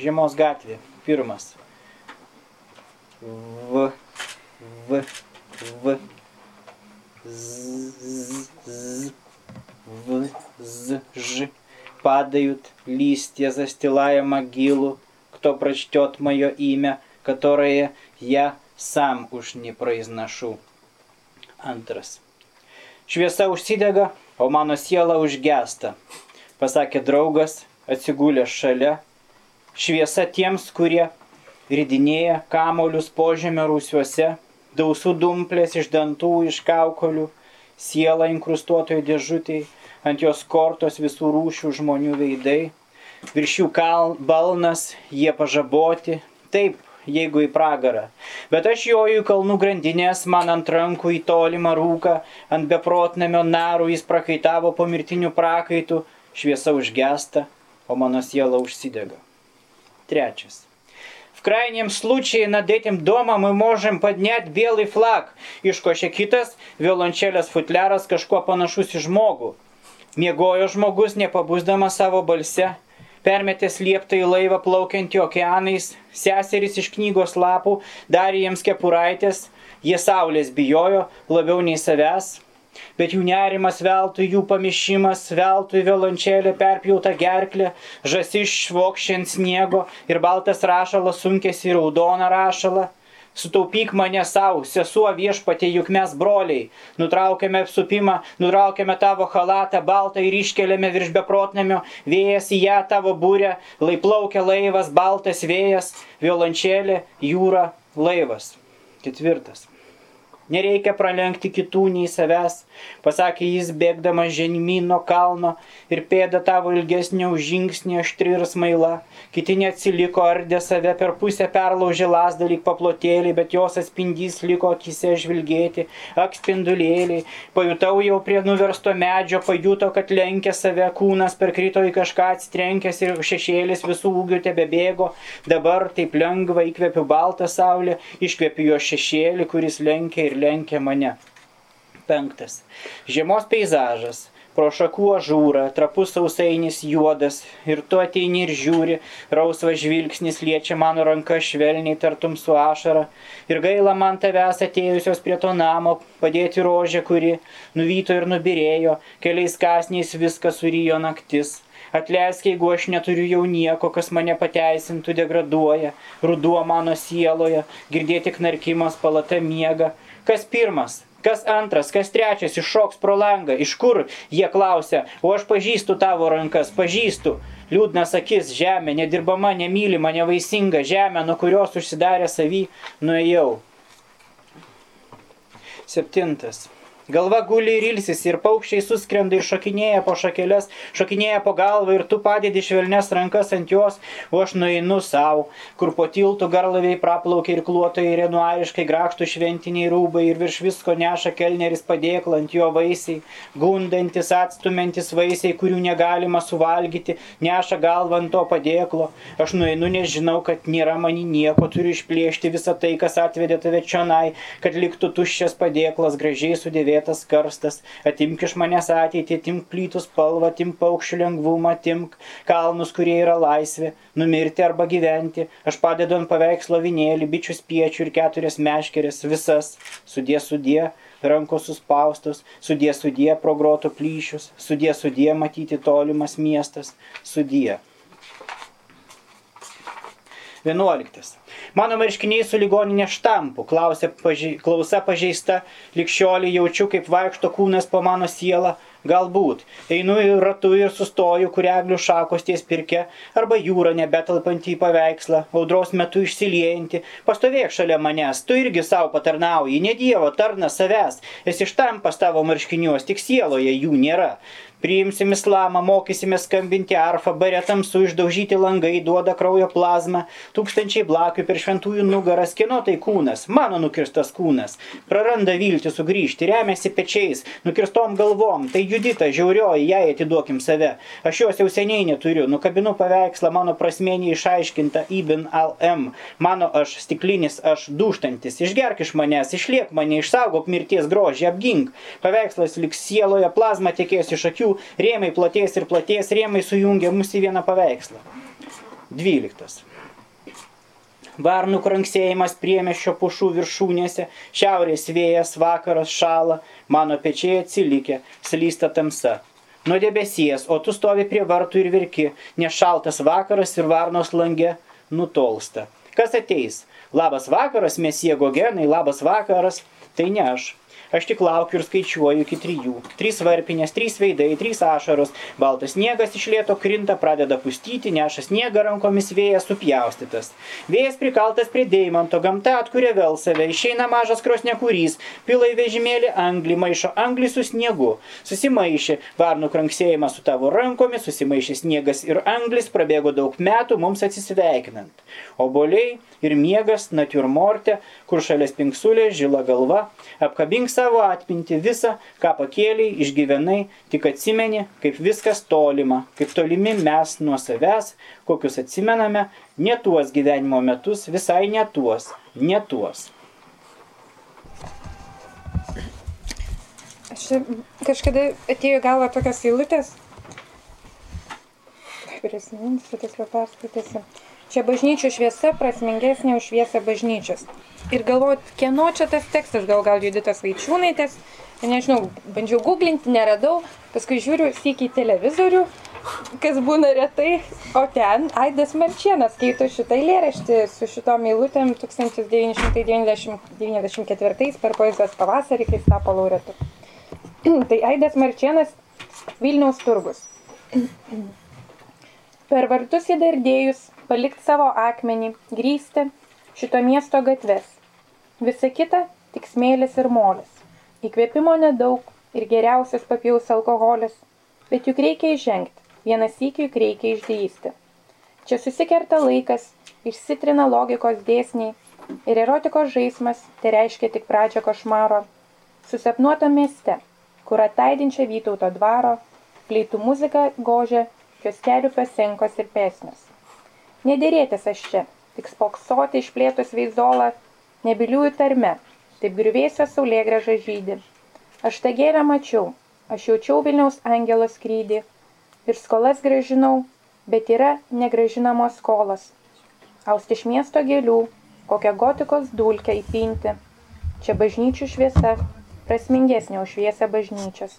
Žiemos gatvė, pirmas. V, v, v, z, z, z, v, z, ž Падают листья, застилая могилу, кто прочтет мое имя, которое я сам уж не произношу. Antras. Šviesa užsidega, o mano siela užgesta, pasakė draugas, atsigulęs šalia. Šviesa tiems, kurie ridinėja kamolius požemio rūsiuose, dausų dumplės iš dantų, iš kaukolių, siela inkrustuotoje dėžutėje, ant jos kortos visų rūšių žmonių veidai, virš jų kal, balnas, jie pažaboti, taip, jeigu į pragarą. Bet aš joju į kalnų grandinės, man ant rankų į tolimą rūką, ant beprotnamio narų jis prakaitavo po mirtinių prakaitų, šviesa užgesta, o mano siela užsidega. Trečias крайнем случае над этим домом мы можем поднять белый флаг. Iškošė kitas, violončelės futleras kažkuo panašus į žmogų. Miegojo žmogus, nepabūsdamas savo balse, permetęs lieptą į laivą plaukiantį okeanais, seserys iš knygos lapų darė jiems kepuraitės, jie saulės bijojo labiau nei savęs, bet jų nerimas veltui, jų pamišimas veltui violončelė perpjauta gerklė, žasi išvokščiant sniego ir baltas rašalas sunkėsi į raudoną rašalą. Sutaupyk mane savo, sesuo viešpatė, juk mes broliai. Nutraukėme apsupimą, nutraukėme tavo halatą baltą ir iškeliame virš beprotnamio, vėjas į ją tavo būrę, laiplaukia laivas, baltas vėjas, violončelė, jūra, laivas. Ketvirtas. Nereikia pralenkti kitų nei savęs, pasakė jis bėgdamas žemyn nuo kalno ir pėda tavo ilgesnė už žingsnį aštri ir smaila. Kiti neatsiliko, ardė save per pusę perlaužė lasdą lyg paplotėlį, bet jos atspindys liko akise žvilgėti, akspindulėliai. Pajutau jau prie nuversto medžio, pajuto, kad lenkia save, kūnas perkrito į kažką atsitrenkęs ir šešėlis visų ūgių tebe bėgo. Dabar taip lengva įkvepiu baltą saulę, iškvepiu jo šešėlį, kuris lenkia ir ir lenkia mane. Penktas. Žiemos peizažas. Pro šakų ažūrą, trapus sausainis juodas, ir tu ateini ir žiūri, rausvas žvilgsnis liečia mano ranką švelniai tartum su ašara, ir gaila man tavęs atėjusios prie to namo, padėti rožę, kuri nuvyto ir nubirėjo, keliais kasniais viską surijo naktis. Atleisk, jeigu aš neturiu jau nieko, kas mane pateisintų, degraduoja, ruduo mano sieloje, girdėti knarkimas, palata miega, Kas pirmas, kas antras, kas trečias iššoks pro langą, iš kur jie klausia, o aš pažįstu tavo rankas, pažįstu. Liūdnas akis, žemė, nedirbama, nemylima, nevaisinga, žemė, nuo kurios užsidarė savy, nuėjau. Septintas. Galva guli ir ilsis, ir paukščiai suskrenda ir šokinėja po šakelės, šokinėja po galvą ir tu padedi švelnes rankas ant jos, o aš nueinu savo, kur po tiltų garlaviai praplaukia ir kluotojai ir renuariškai grakštų šventiniai rūbai ir virš visko neša kelneris padėklą ant jo vaisiai, gundantis, atstumiantis vaisiai, kurių negalima suvalgyti, neša galvą ant to padėklo. Aš nueinu, nežinau, kad nėra mani nieko, turiu išplėšti visą tai, kas atvedė tave čionai, kad liktų tuščias padėklas gražiai sudėvėtas dėvėtas karstas, atimk iš manęs ateitį, atimk plytų spalvą, atimk paukščių lengvumą, atimk kalnus, kurie yra laisvė, numirti arba gyventi. Aš padedu ant paveikslo vinėlį, bičių spiečių ir keturias meškerės, visas, sudė sudė, rankos suspaustos, sudė sudė pro groto plyšius, sudė sudė matyti tolimas miestas, sudė. 11. Mano marškiniai su ligoninė štampu, paži, klausa pažeista, likščioliai jaučiu, kaip vaikšto kūnas po mano sielą, Galbūt einu į ratų ir sustoju, kur eglių šakos ties pirke, arba jūra nebetalpantį į paveikslą, audros metu išsiliejantį. Pastovėk šalia manęs, tu irgi savo patarnauji, ne Dievo, tarna savęs, esi štampas tavo marškiniuos, tik sieloje jų nėra. Priimsim islamą, mokysime skambinti arfą, bare tamsu išdaužyti langai, duoda kraujo plazmą, tūkstančiai blakių per šventųjų nugaras, kieno tai kūnas, mano nukirstas kūnas, praranda viltį sugrįžti, remiasi pečiais, nukirstom galvom, tai judita, žiaurioji, jai atiduokim save. Aš jos jau seniai neturiu, nukabinu paveikslą, mano prasmenį išaiškinta Ibn al-M, mano aš stiklinis, aš duštantis, išgerk iš manęs, išliek mane, išsaugok mirties grožį, apgink. Paveikslas liks sieloje, plazma tekės iš akių, rėmai platės ir platės, rėmai sujungia mus į vieną paveikslą. 12. Varnų kranksėjimas priemešio pušų viršūnėse, šiaurės vėjas, vakaras šala, mano pečiai atsilikė, slysta tamsa. Nuo debesies, o tu stovi prie vartų ir virki, nes šaltas vakaras ir varnos lange nutolsta. Kas ateis? Labas vakaras, mesie gogenai, labas vakaras, tai ne aš. Aš tik laukiu ir skaičiuoju iki trijų. Trys varpinės, trys veidai, trys ašaros. Baltas sniegas iš lėto krinta, pradeda pustyti, neša sniegą rankomis vėjas supjaustytas. Vėjas prikaltas prie deimanto, gamta atkuria vėl save, išeina mažas krosnekurys, pila į vežimėlį anglį, maišo anglį su sniegu. Susimaišė, varnų kranksėjimas su tavo rankomis, susimaišė sniegas ir anglis, prabėgo daug metų mums atsisveikinant. Oboliai ir miegas natiurmorte, kur šalia spinksulė, žila galva, apkabink savo savo atmintį visą, ką pakėliai, išgyvenai, tik atsimeni, kaip viskas tolima, kaip tolimi mes nuo savęs, kokius atsimename, ne tuos gyvenimo metus, visai ne tuos, ne tuos. Aš kažkada atėjo galva tokios eilutės. Prisiminsiu, tiksliau perskaitysiu. Čia bažnyčių šviesa prasmingesnė už šviesą bažnyčios. Ir galvojot, kieno čia tas tekstas, gal gal Juditas Vaičiūnaitės, nežinau, bandžiau googlinti, neradau, paskui žiūriu sėkiai televizorių, kas būna retai, o ten Aidas Marčienas skaito šitą eilėraštį su šitom eilutėm 1994 per poezijos pavasarį, kai jis tapo laureatu. tai Aidas Marčienas Vilniaus turgus. per vartus įdardėjus palikti savo akmenį, grįsti šito miesto gatves. Visa kita tik smėlis ir molis. Įkvėpimo nedaug ir geriausias papjaus alkoholis, bet juk reikia įžengti, vienas įkiu juk reikia išdėsti. Čia susikerta laikas, išsitrina logikos dėsniai ir erotikos žaismas tai reiškia tik pradžią košmaro. Susapnuota mieste, kur ataidinčia Vytauto dvaro, pleitų muzika gožia, kioskelių pasenkos ir pesnius. Nedėrėtis aš čia, tik spoksoti išplėtus veizolą, nebiliųjų tarme, taip griuvėsio saulėgraža žydį. Aš tą gėlę mačiau, aš jaučiau Vilniaus angelo skrydį ir skolas gražinau, bet yra negražinamos skolos. Austi iš miesto gėlių, kokią gotikos dulkę įpinti. Čia bažnyčių šviesa, prasmingesnė už šviesą bažnyčios.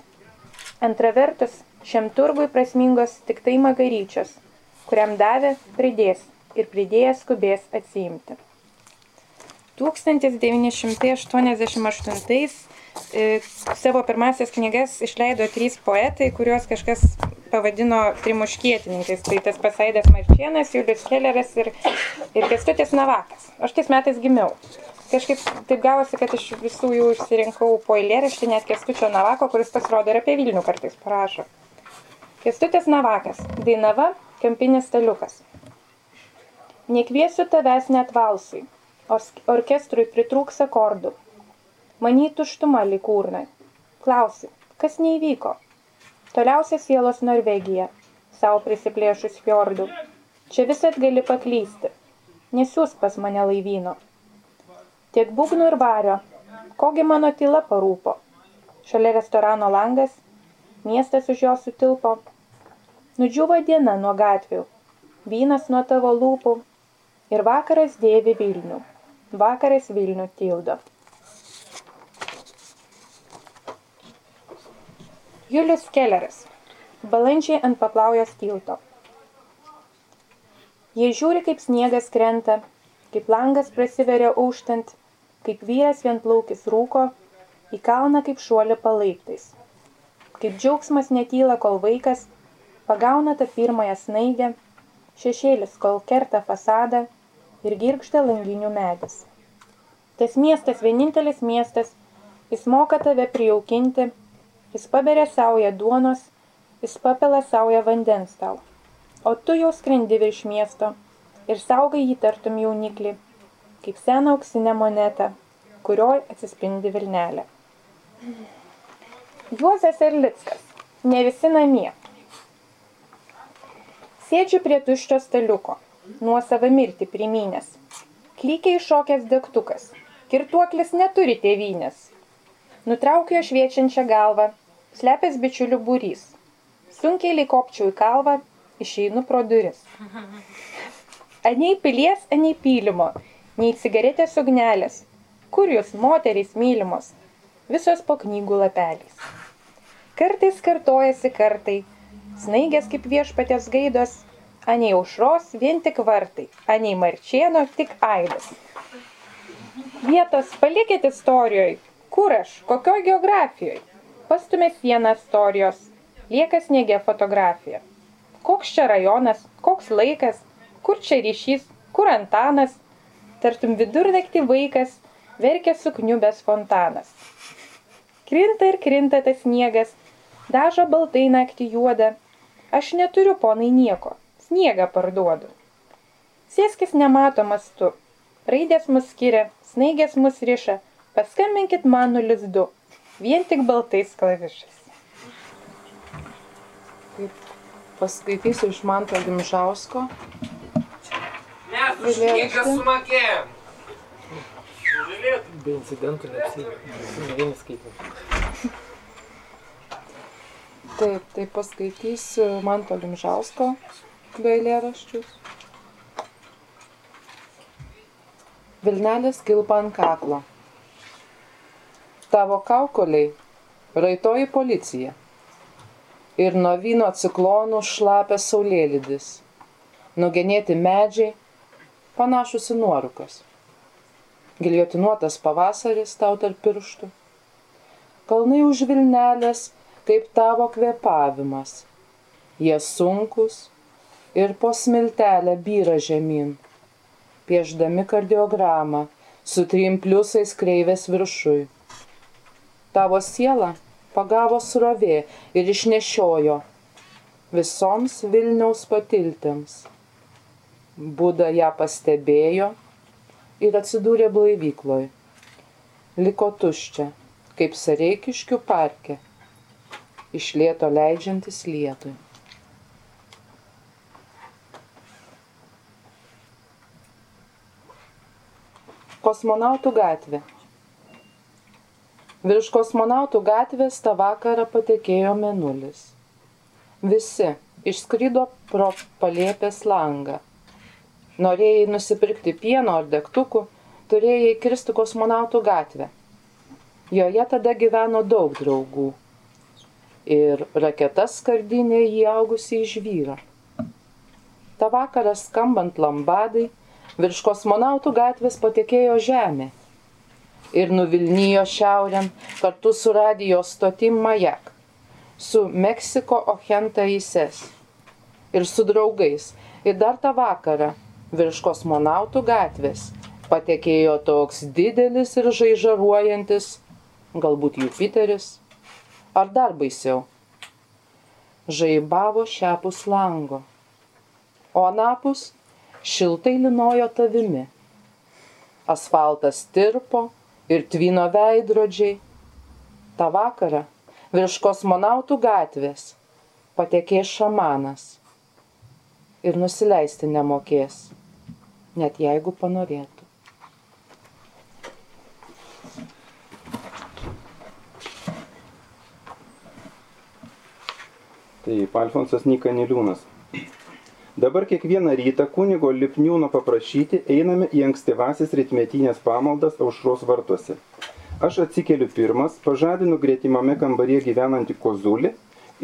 Antra vertus, šiam turgui prasmingos tik tai magaryčios – kuriam davė, pridės ir pridėjęs skubės atsiimti. 1988 e, savo pirmasis knygas išleido trys poetai, kuriuos kažkas pavadino trimuškietininkais. Tai tas Pasaidas Marčienas, Julius Kelleras ir, ir Kestutis Navakas. Aš tais metais gimiau. Kažkaip taip gavosi, kad iš visų jų išsirinkau po eilėraštį net Kestučio Navako, kuris pasirodo ir apie Vilnių kartais parašo. Kestutis Navakas. Dainava Kempinis staliukas. Nekviesiu tavęs net valsui, orkestrui pritrūks akordų. Many tuštuma likūrnai. Klausi, kas neįvyko? Toliausia sielos Norvegija, savo prisiplėšus fjordų. Čia visat gali paklysti. Nesiūs pas mane laivyno. Tiek būgnų ir vario, kogi mano tyla parūpo. Šalia restorano langas, miestas už jo sutilpo, Nudžiuvo diena nuo gatvių, vynas nuo tavo lūpų ir vakaras dėvi Vilnių, vakaras Vilnių tildo. Julius Kelleris. Balandžiai ant paplaujos tilto. Jie žiūri, kaip sniegas krenta, kaip langas prasiveria auštant, kaip vyras vienplaukis rūko, į kalną kaip šuolį palaiptais. kaip džiaugsmas netyla, kol vaikas pagauna tą pirmąją snaigę, šešėlis, kol kerta fasadą ir girgžda langinių medis. Tas miestas vienintelis miestas, jis moka tave prijaukinti, jis paberia saują duonos, jis papila saują vandens tau, o tu jau skrendi virš miesto ir saugai jį tartum jauniklį, kaip seną auksinę monetą, kurioj atsispindi Vilnelė. Juozas Erlickas. Ne visi namie. Sėdžiu prie tuščio staliuko, nuo savo mirti primynęs. Klykiai iššokęs degtukas. Kirtuoklis neturi tėvynės. Nutraukiu jo šviečiančią galvą, slepęs bičiulių būrys. Sunkiai likopčiau į kalvą, išeinu pro duris. Aniai pilies, aniai pylimo, nei cigaretės ugnelės. Kur jūs, moterys mylimos? Visos po knygų lapeliais. Kartais kartojasi kartai, snaigės kaip viešpatės gaidos, aniai aušros vien tik vartai, aniai marčieno tik aidas. Vietos palikit istorijoje, kur aš, kokioj geografijoje. Pastumė sieną istorijos, lieka sniegė fotografija. Koks čia rajonas, koks laikas, kur čia ryšys, kur Antanas, tartum vidurnaktį vaikas, verkia sukniubęs fontanas. Krinta ir krinta tas sniegas, dažo baltai naktį juodą, aš neturiu ponai nieko, sniegą parduodu. Sėskis nematomas tu, raidės mus skiria, snaigės mus riša, paskambinkit mano lizdu, vien tik baltais klavišais. Taip, paskaitysiu iš Manto Gimžausko. Mes už knygą sumokėjom. Be incidentų neapsivieni skaityti. Taip, tai paskaitysiu Manto Gimžausko du eilėraščius. Vilnelis kilpa ant kaklo. Tavo kaukoliai raitoji policija. Ir nuo vyno ciklonų šlapia saulėlydis. Nugenėti medžiai, panašus į nuorukas. Giliotinuotas pavasaris tau tarp pirštų. Kalnai už Vilnelės kaip tavo kvepavimas. Jie sunkus ir po smiltelę byra žemyn, pieždami kardiogramą su trim pliusais kreivės viršui. Tavo siela pagavo srovė ir išnešiojo visoms Vilniaus patiltėms. Buda ją pastebėjo ir atsidūrė blaivykloj. Liko tuščia, kaip Sareikiškių parke, iš lėto leidžiantis lietui. Kosmonautų gatvė. Virš kosmonautų gatvės tą vakarą patekėjo menulis. Visi išskrido pro palėpės langą. Norėjai nusipirkti pieno ar degtukų, turėjai kirsti kosmonautų gatvę. Joje tada gyveno daug draugų. Ir raketas skardinė įaugusi į žvyrą. Ta vakarą skambant lambadai, virš kosmonautų gatvės patekėjo žemė ir nuvilnijo šiaurėn kartu su radio stotim Majak, su Meksiko Ochenta Ises ir su draugais. Ir dar tą vakarą virš kosmonautų gatvės patekėjo toks didelis ir žaižaruojantis, galbūt Jupiteris, ar dar baisiau. Žaibavo šiapus lango, o anapus šiltai linojo tavimi. Asfaltas tirpo ir tvino veidrodžiai. Ta vakarą virš kosmonautų gatvės patekės šamanas ir nusileisti nemokės, net jeigu panorėtų. Taip, Alfonsas Nyka Niliūnas. Dabar kiekvieną rytą kunigo Lipniūno paprašyti einame į ankstyvasis rytmetinės pamaldas aušros vartuose. Aš atsikeliu pirmas, pažadinu greitimame kambaryje gyvenantį kozulį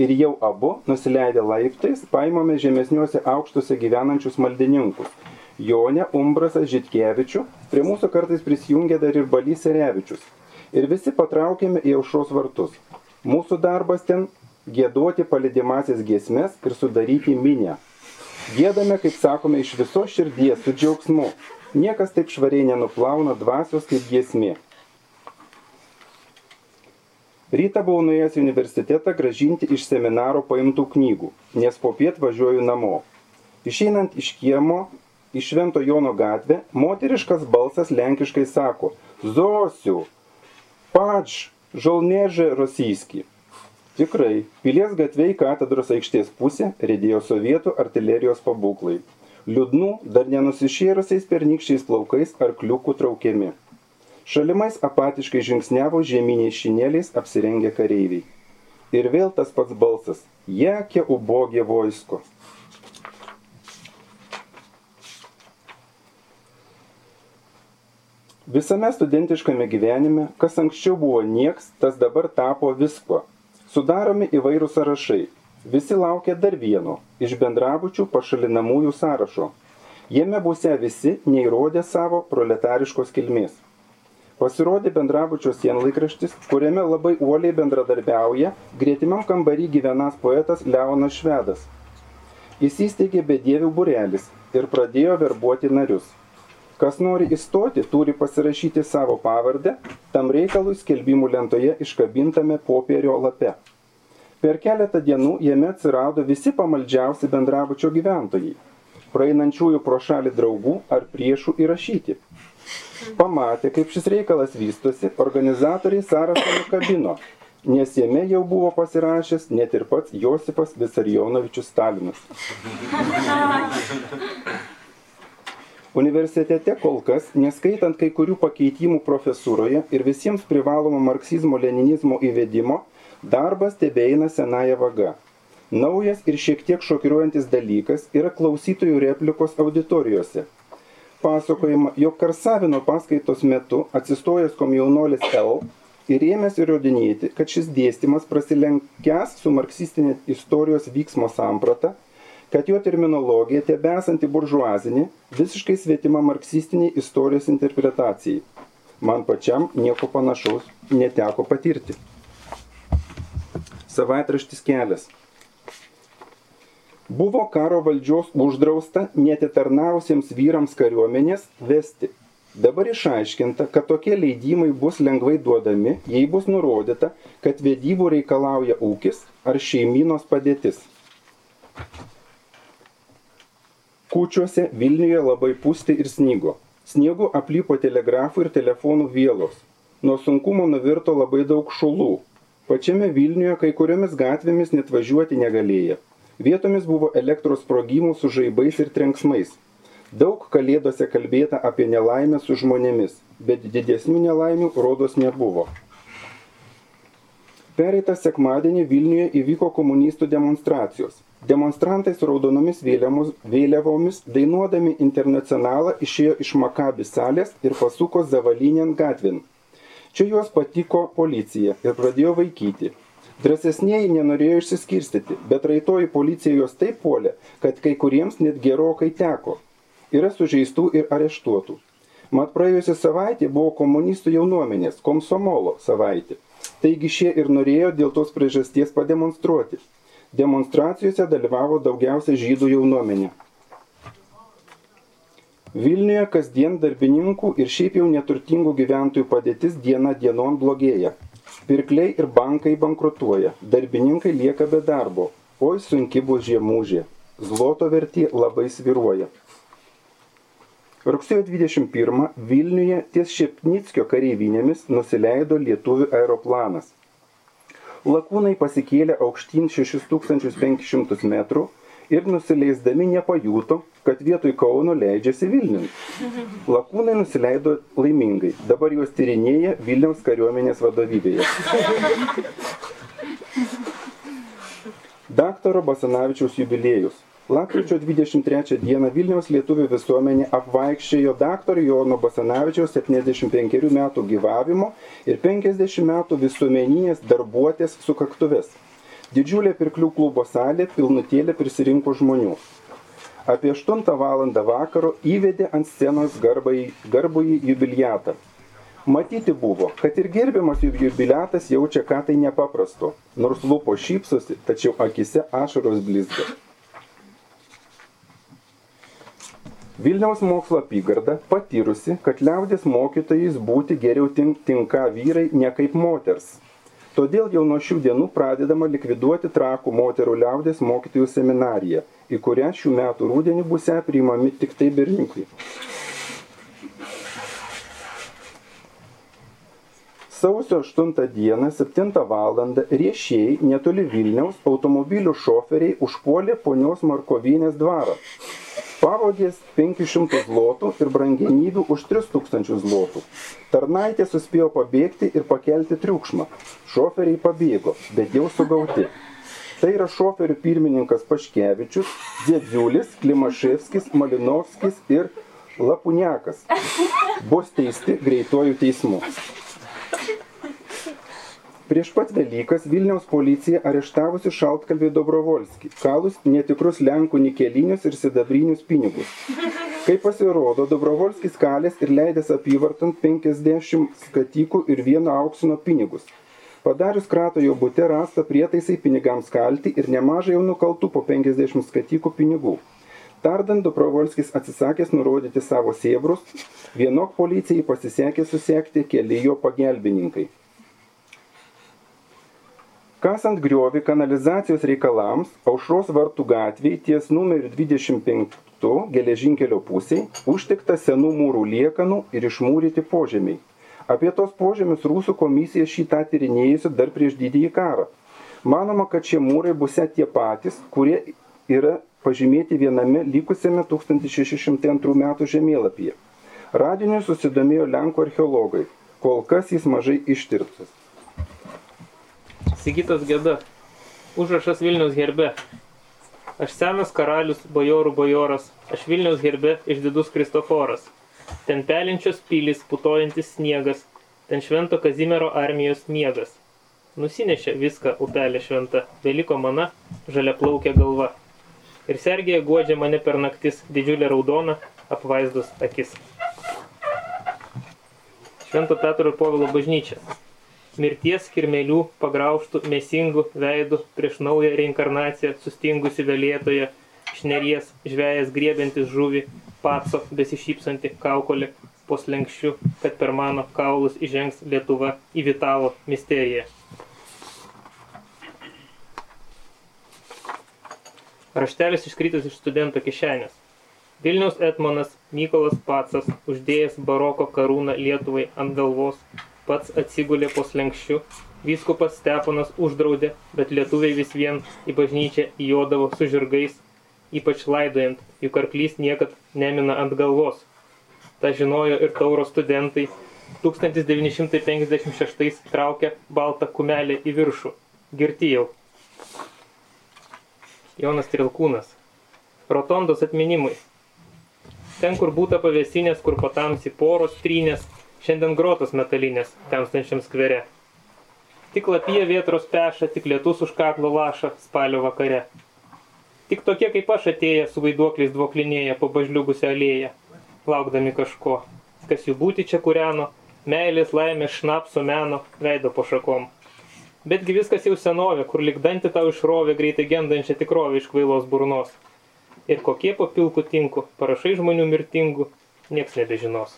ir jau abu, nusileidę laiptais, paimame žemesniuose aukštuose gyvenančius maldininkus. Jonė, Umbrasas, Žitkevičių, prie mūsų kartais prisijungia dar ir Balys Serevičius. Ir visi patraukėme į aušros vartus. Mūsų darbas ten gėduoti palidimasias giesmes ir sudaryti minę. Gėdame, kaip sakome, iš viso širdies su džiaugsmu. Niekas taip švariai nenuplauna dvasios kaip giesmė. Ryta buvau nuėjęs į universitetą gražinti iš seminaro paimtų knygų, nes po piet važiuoju namo. Išeinant iš kiemo į Švento Jono gatvę, moteriškas balsas lenkiškai sako Zosiu, pač, žolnežė Rosijski. Tikrai, pilies gatviai katedros aikštės pusė rėdėjo sovietų artilerijos pabūklai. Liūdnų, dar nenusišėrusiais pernykščiais plaukais arkliukų traukiami. Šalimais apatiškai žingsniavo žieminiais šinėliais apsirengę kareiviai. Ir vėl tas pats balsas. Jakie ubogė vojsko. Visame studentiškame gyvenime, kas anksčiau buvo nieks, tas dabar tapo visko. Sudaromi įvairūs sąrašai. Visi laukia dar vieno iš bendrabučių pašalinamųjų sąrašo. Jame būsia visi neįrodė savo proletariškos kilmės. Pasirodė bendrabučio sienlaikraštis, kuriame labai uoliai bendradarbiauja gretimam kambarį gyvenas poetas Leonas Švedas. Jis įsteigė bedievių burelis ir pradėjo verbuoti narius. Kas nori įstoti, turi pasirašyti savo pavardę, tam reikalui skelbimų lentoje iškabintame popierio lape. Per keletą dienų jame atsirado visi pamaldžiausi bendrabučio gyventojai, praeinančiųjų pro šalį draugų ar priešų įrašyti. Pamatė, kaip šis reikalas vystosi, organizatoriai sąrašą nukabino, nes jame jau buvo pasirašęs net ir pats Josipas Visarjonovičius Stalinas. Universitete kol kas, neskaitant kai kurių pakeitimų profesūroje ir visiems privalomo marksizmo-leninizmo įvedimo, darbas tebeina senąją vagą. Naujas ir šiek tiek šokiruojantis dalykas yra klausytojų replikos auditorijose. Pasakojama, jog Karsavino paskaitos metu atsistojęs komjaunolis L ir ėmės įrodinėti, kad šis dėstymas prasilenkęs su marksistinė istorijos vyksmo samprata kad jo terminologija tebesanti buržuazinė, visiškai svetima marksistiniai istorijos interpretacijai. Man pačiam nieko panašaus neteko patirti. Savaitraštis kelias. Buvo karo valdžios uždrausta netitarnavusiems vyrams kariuomenės vesti. Dabar išaiškinta, kad tokie leidimai bus lengvai duodami, jei bus nurodyta, kad vedybų reikalauja ūkis ar šeiminos padėtis. Kūčiuose Vilniuje labai pūsti ir snygo. Sniegu aplypo telegrafų ir telefonų vėlos. Nuo sunkumo nuvirto labai daug šulų. Pačiame Vilniuje kai kuriomis gatvėmis net važiuoti negalėjo. Vietomis buvo elektros sprogimų su žaibais ir trenksmais. Daug kalėdose kalbėta apie nelaimę su žmonėmis, bet didesnių nelaimių rodos nebuvo. Pereitą sekmadienį Vilniuje įvyko komunistų demonstracijos. Demonstrantai su raudonomis vėliavomis dainuodami internacionalą išėjo iš Makabi salės ir pasuko Zavalinien gatvin. Čia juos patiko policija ir pradėjo vaikyti. Drąsesnieji nenorėjo išsiskirstyti, bet raitoji policija juos taip puolė, kad kai kuriems net gerokai teko. Yra sužeistų ir areštuotų. Mat praėjusią savaitę buvo komunistų jaunuomenės, komsomolo savaitė. Taigi šie ir norėjo dėl tos priežasties pademonstruoti. Demonstracijose dalyvavo daugiausia žydų jaunuomenė. Vilniuje kasdien darbininkų ir šiaip jau neturtingų gyventojų padėtis diena dienon blogėja. Pirkliai ir bankai bankrutuoja, darbininkai lieka be darbo, oi sunki bus žiemūžė, zloto vertė labai sviruoja. Rugsėjo 21 Vilniuje ties Šepnickio kareivinėmis nusileido lietuvių aeroplanas. Lakūnai pasikėlė aukštyn 6500 metrų ir nusileisdami nepajuto, kad vietoj Kauno leidžiasi Vilniui. Lakūnai nusileido laimingai. Dabar juos tyrinėja Vilniaus kariuomenės vadovybėje. Daktaro Basanavičiaus jubiliejus. Lapkričio 23 dieną Vilniaus lietuvių visuomenė apvaikščiojo daktaro Jono Basanavičiaus 75 metų gyvavimo ir 50 metų visuomeninės darbuotės sukaktuvės. Didžiulė pirklių klubo salė pilnutėlė prisirinko žmonių. Apie 8 val. vakaro įvedė ant scenos garbąjį jubiliatą. Matyti buvo, kad ir gerbiamas jubiliatas jaučia ką tai nepaprasto, nors lūpo šypsosi, tačiau akise ašaros blizga. Vilniaus mokslo apygarda patyrusi, kad liaudės mokytojais būti geriau tin- tinka vyrai ne kaip moters. Todėl jau nuo šių dienų pradedama likviduoti trakų moterų liaudės mokytojų seminariją, į kurią šių metų rūdienį bus priimami tik tai berniukai. Sausio 8 dieną 7 val. riešiai netoli Vilniaus automobilių šoferiai užpuolė ponios Markovinės dvarą. Pavogės 500 zlotų ir brangenybių už 3000 zlotų. Tarnaitė suspėjo pabėgti ir pakelti triukšmą. Šoferiai pabėgo, bet jau sugauti. Tai yra šoferių pirmininkas Paškevičius, Dėdziulis, Klimaševskis, Malinovskis ir Lapuniakas. Bus teisti greituoju teismu. Prieš pat Velykas Vilniaus policija areštavusi šaltkalvį Dobrovolskį, kalus netikrus Lenkų nikelinius ir sidabrinius pinigus. Kaip pasirodo, Dobrovolskis kalės ir leidęs apyvartant 50 skatykų ir vieno auksino pinigus. Padarius krato jo būte rasta prietaisai pinigams kalti ir nemažai jau nukaltų po 50 skatykų pinigų. Tardant Dobrovolskis atsisakęs nurodyti savo sėbrus, vienok policijai pasisekė susekti keli jo pagelbininkai. Kasant griovį kanalizacijos reikalams, aušros vartų gatviai ties numeriu 25 geležinkelio pusiai užtikta senų mūrų liekanų ir išmūryti požemiai. Apie tos požemius rusų komisija šitą tyrinėjusi dar prieš didįjį karą. Manoma, kad šie mūrai bus tie patys, kurie yra pažymėti viename likusiame 1602 metų žemėlapyje. Radiniu susidomėjo Lenkų archeologai, kol kas jis mažai ištirtas. Sigitas Geda. Užrašas Vilniaus herbe. Aš senas karalius, bajorų bajoras, aš Vilniaus herbe išdidus Kristoforas. Ten pelinčios pilys, putojantis sniegas, ten švento Kazimiero armijos miegas. Nusinešė viską upelė šventa, beliko mana, žalia plaukė galva. Ir sergėje guodžia mane per naktis didžiulė raudona, apvaizdos akis. Švento Petro ir Povilo bažnyčia mirties kirmelių pagrauštų mesingų veidų prieš naują reinkarnaciją sustingusi vėlėtoje, šneries žvėjas griebiantis žuvį, paco besišypsanti kaukolė po slenkščiu, kad per mano kaulus įžengs Lietuva į Vitalo misteriją. Raštelis iškritus iš studento kišenės. Vilniaus etmonas Mykolas Pacas, uždėjęs baroko karūną Lietuvai ant galvos, pats atsigulė po slenkščiu, vyskupas Steponas uždraudė, bet lietuviai vis vien į bažnyčią įjodavo su žirgais, ypač laidojant, juk arklys niekad nemina ant galvos. Ta žinojo ir tauro studentai, 1956 traukė baltą kumelę į viršų. Girti jau. Jonas Trilkūnas. Rotondos atminimui. Ten, kur būta pavėsinės, kur patamsi poros trynės, šiandien grotos metalinės, temstančiam skvere. Tik lapija vietros peša, tik lietus už kaklo laša spalio vakare. Tik tokie kaip aš atėję su vaiduokliais dvoklinėje po bažliugusią alėją, laukdami kažko, kas jų būti čia kūreno, meilės, laimės, šnapso meno, veido po šakom. Betgi viskas jau senovė, kur likdanti tau išrovė greitai gendančią tikrovę iš kvailos burnos. Ir kokie po pilkų tinku, parašai žmonių mirtingų, nieks nebežinos.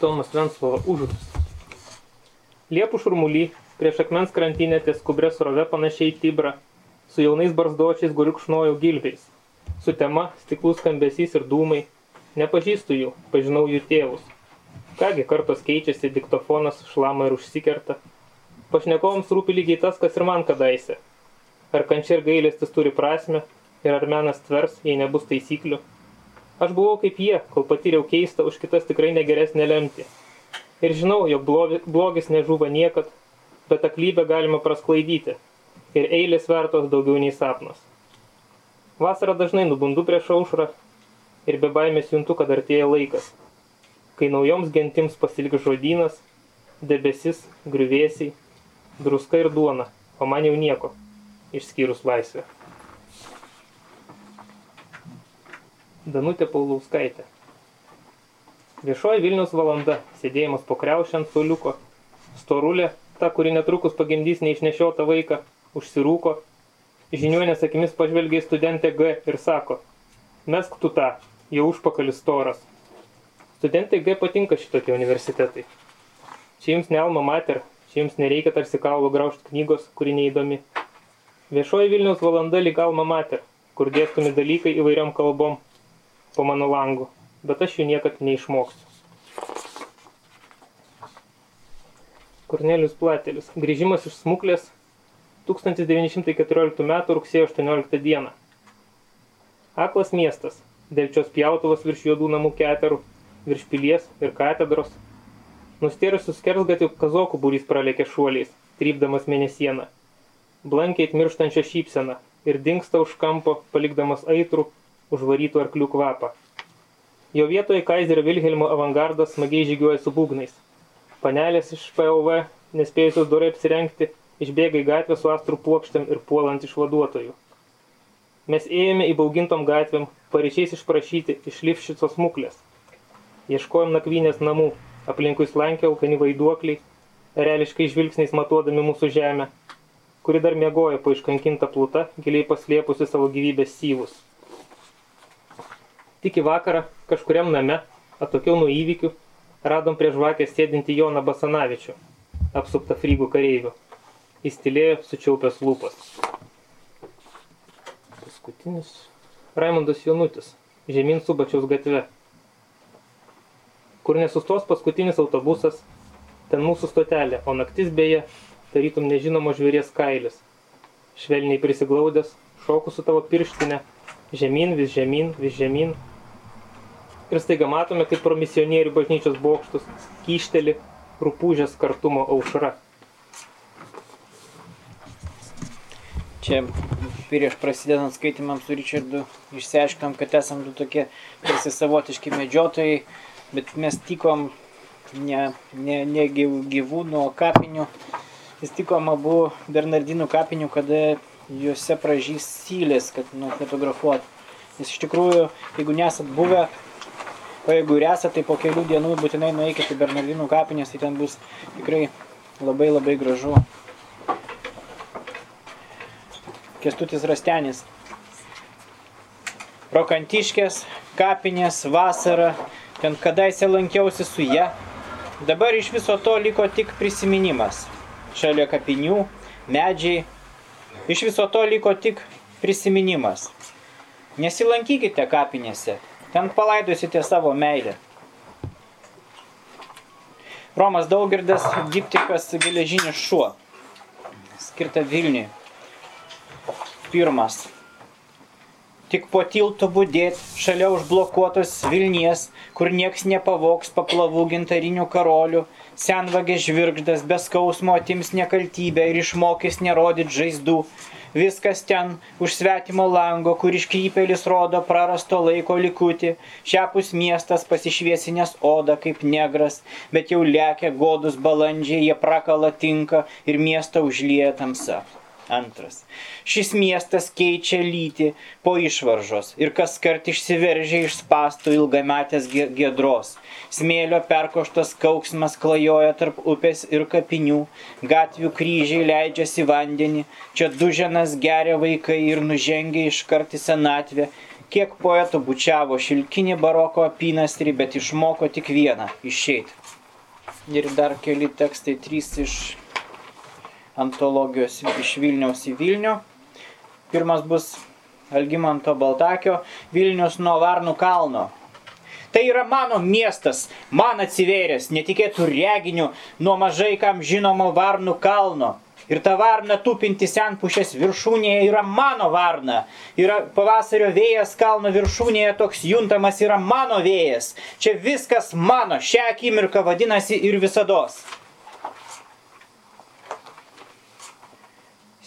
Tomas Venslova užudus. Liepų šurmuly, prieš akmens krantinę ties kubrė srove panašiai į tibrą, su jaunais barzdočiais guriukšnojau gilbiais. Su tema stiklų skambesys ir dūmai. Nepažįstu jų, pažinau jų tėvus. Kągi kartos keičiasi, diktofonas šlama ir užsikerta. Pašnekovams rūpi lygiai tas, kas ir man kadaise. Ar kančia ir gailestis turi prasme, ir ar menas tvers, jei nebus taisyklių. Aš buvau kaip jie, kol patyriau keistą už kitas tikrai negeresnę lemtį. Ir žinau, jog blogi- blogis nežuva niekad, bet aklybę galima prasklaidyti. Ir eilės vertos daugiau nei sapnas. Vasarą dažnai nubundu prieš aušrą ir be baimės juntu, kad artėja laikas. Kai naujoms gentims pasiliks žodynas, debesis, griuvėsiai, druska ir duona, o man jau nieko, išskyrus laisvę. Danutė Paulauskaitė. Viešoji Vilnius valanda, sėdėjimas po kreušiant suoliuko, storulė, ta, kuri netrukus pagimdys neišnešiotą vaiką, užsirūko, žiniuonės akimis pažvelgia į studentę G ir sako, mesk tu tą, jau užpakalis storas. Studentai G patinka šitokie universitetai. Čia jums ne alma mater, čia jums nereikia tarsi kaulo graužti knygos, kuri neįdomi. Viešoji Vilniaus valanda lyg alma mater, kur dėstomi dalykai įvairiom kalbom po mano langu bet aš jų niekad neišmoksiu. Kornelius Platelis. Grįžimas iš smuklės 1914 m. rugsėjo 18 d. Aklas miestas. Delčios pjautuvas virš juodų namų keterų, virš pilies ir katedros. Nustėrusius kersgatį kazokų būrys pralėkė šuoliais, trypdamas mėnesieną. Blankiai mirštančią šypseną ir dinksta už kampo, palikdamas aitrų, užvarytų arklių kvapą. Jo vietoje Kaiserio Vilhelmo avangardas smagiai žygiuoja su būgnais. Panelės iš POV, nespėjusios dorai apsirengti, išbėga į gatvę su astrų plokštėm ir puolant išvaduotojų. Mes ėjome įbaugintom gatvėm, pareičiais išprašyti iš Lifšicos smuklės. Ieškojom nakvynės namų, aplinkui slankė alkani vaiduokliai, reališkai žvilgsniais matuodami mūsų žemę, kuri dar miegojo po iškankintą plūtą, giliai paslėpusi savo gyvybės syvus. Tik į vakarą kažkuriam name, atokiau nuo įvykių, radom prie žvakės sėdinti Joną Basanavičių, apsuptą frygų kareivių. Jis tylėjo, sučiaupęs lūpas. Paskutinis. Raimondas Jonutis, žemyn subačiaus gatve. Kur nesustos paskutinis autobusas, ten mūsų stotelė, o naktis beje, tarytum nežinomo žvėries kailis. Švelniai prisiglaudęs, šoku su tavo pirštinė, žemyn, vis žemyn, vis žemyn, ir staiga matome, kaip pro misionierių bažnyčios bokštus kyšteli rupūžės kartumo aušra. Čia prieš prasidedant skaitimams su Richardu išsiaiškinom, kad esam du tokie tarsi savotiški medžiotojai, bet mes tikom ne, ne, ne gyvūnų, o kapinių. Jis tikom abu Bernardinų kapinių, kada juose pražys sylės, kad nufotografuot. Nes iš tikrųjų, jeigu nesat buvę, O jeigu ir esate, tai po kelių dienų būtinai nueikite į Bernardinų kapinės, tai ten bus tikrai labai labai gražu. Kestutis Rastenis. Rokantiškės, kapinės, vasara, ten kadaise lankiausi su ją. Dabar iš viso to liko tik prisiminimas. Šalia kapinių, medžiai. Iš viso to liko tik prisiminimas. Nesilankykite kapinėse, Ten palaidosite savo meilę. Romas Daugirdas, diptikas geležinis šuo. Skirta Vilniui. Pirmas. Tik po tiltu būdėt šalia užblokuotos Vilnies, kur nieks nepavoks paplavų gintarinių karolių, senvagė žvirgždas be skausmo atims nekaltybę ir išmokys nerodyt žaizdų, Viskas ten už svetimo lango, kur iškrypėlis rodo prarasto laiko likutį. Šiapus miestas pasišviesinės oda kaip negras, bet jau lekia godus balandžiai, jie prakala tinka ir miestą užlieja tamsa. Antras. Šis miestas keičia lytį po išvaržos ir kas kart išsiveržia iš spastų ilgametės gėdros. Smėlio perkoštas kauksmas klajoja tarp upės ir kapinių, gatvių kryžiai leidžiasi vandenį, čia duženas geria vaikai ir nužengia iškart į senatvę. Kiek poetų bučiavo šilkinį baroko apynastrį, bet išmoko tik vieną - išeiti. Ir dar keli tekstai, trys iš antologijos iš Vilniaus į Vilnių. Pirmas bus Algimanto Baltakio Vilnius nuo Varnų kalno. Tai yra mano miestas, man atsiveręs netikėtų reginių nuo mažai kam žinomo Varnų kalno. Ir ta varna tupinti senpušės viršūnėje yra mano varna. Yra pavasario vėjas kalno viršūnėje toks juntamas yra mano vėjas. Čia viskas mano, šią akimirką vadinasi ir visados.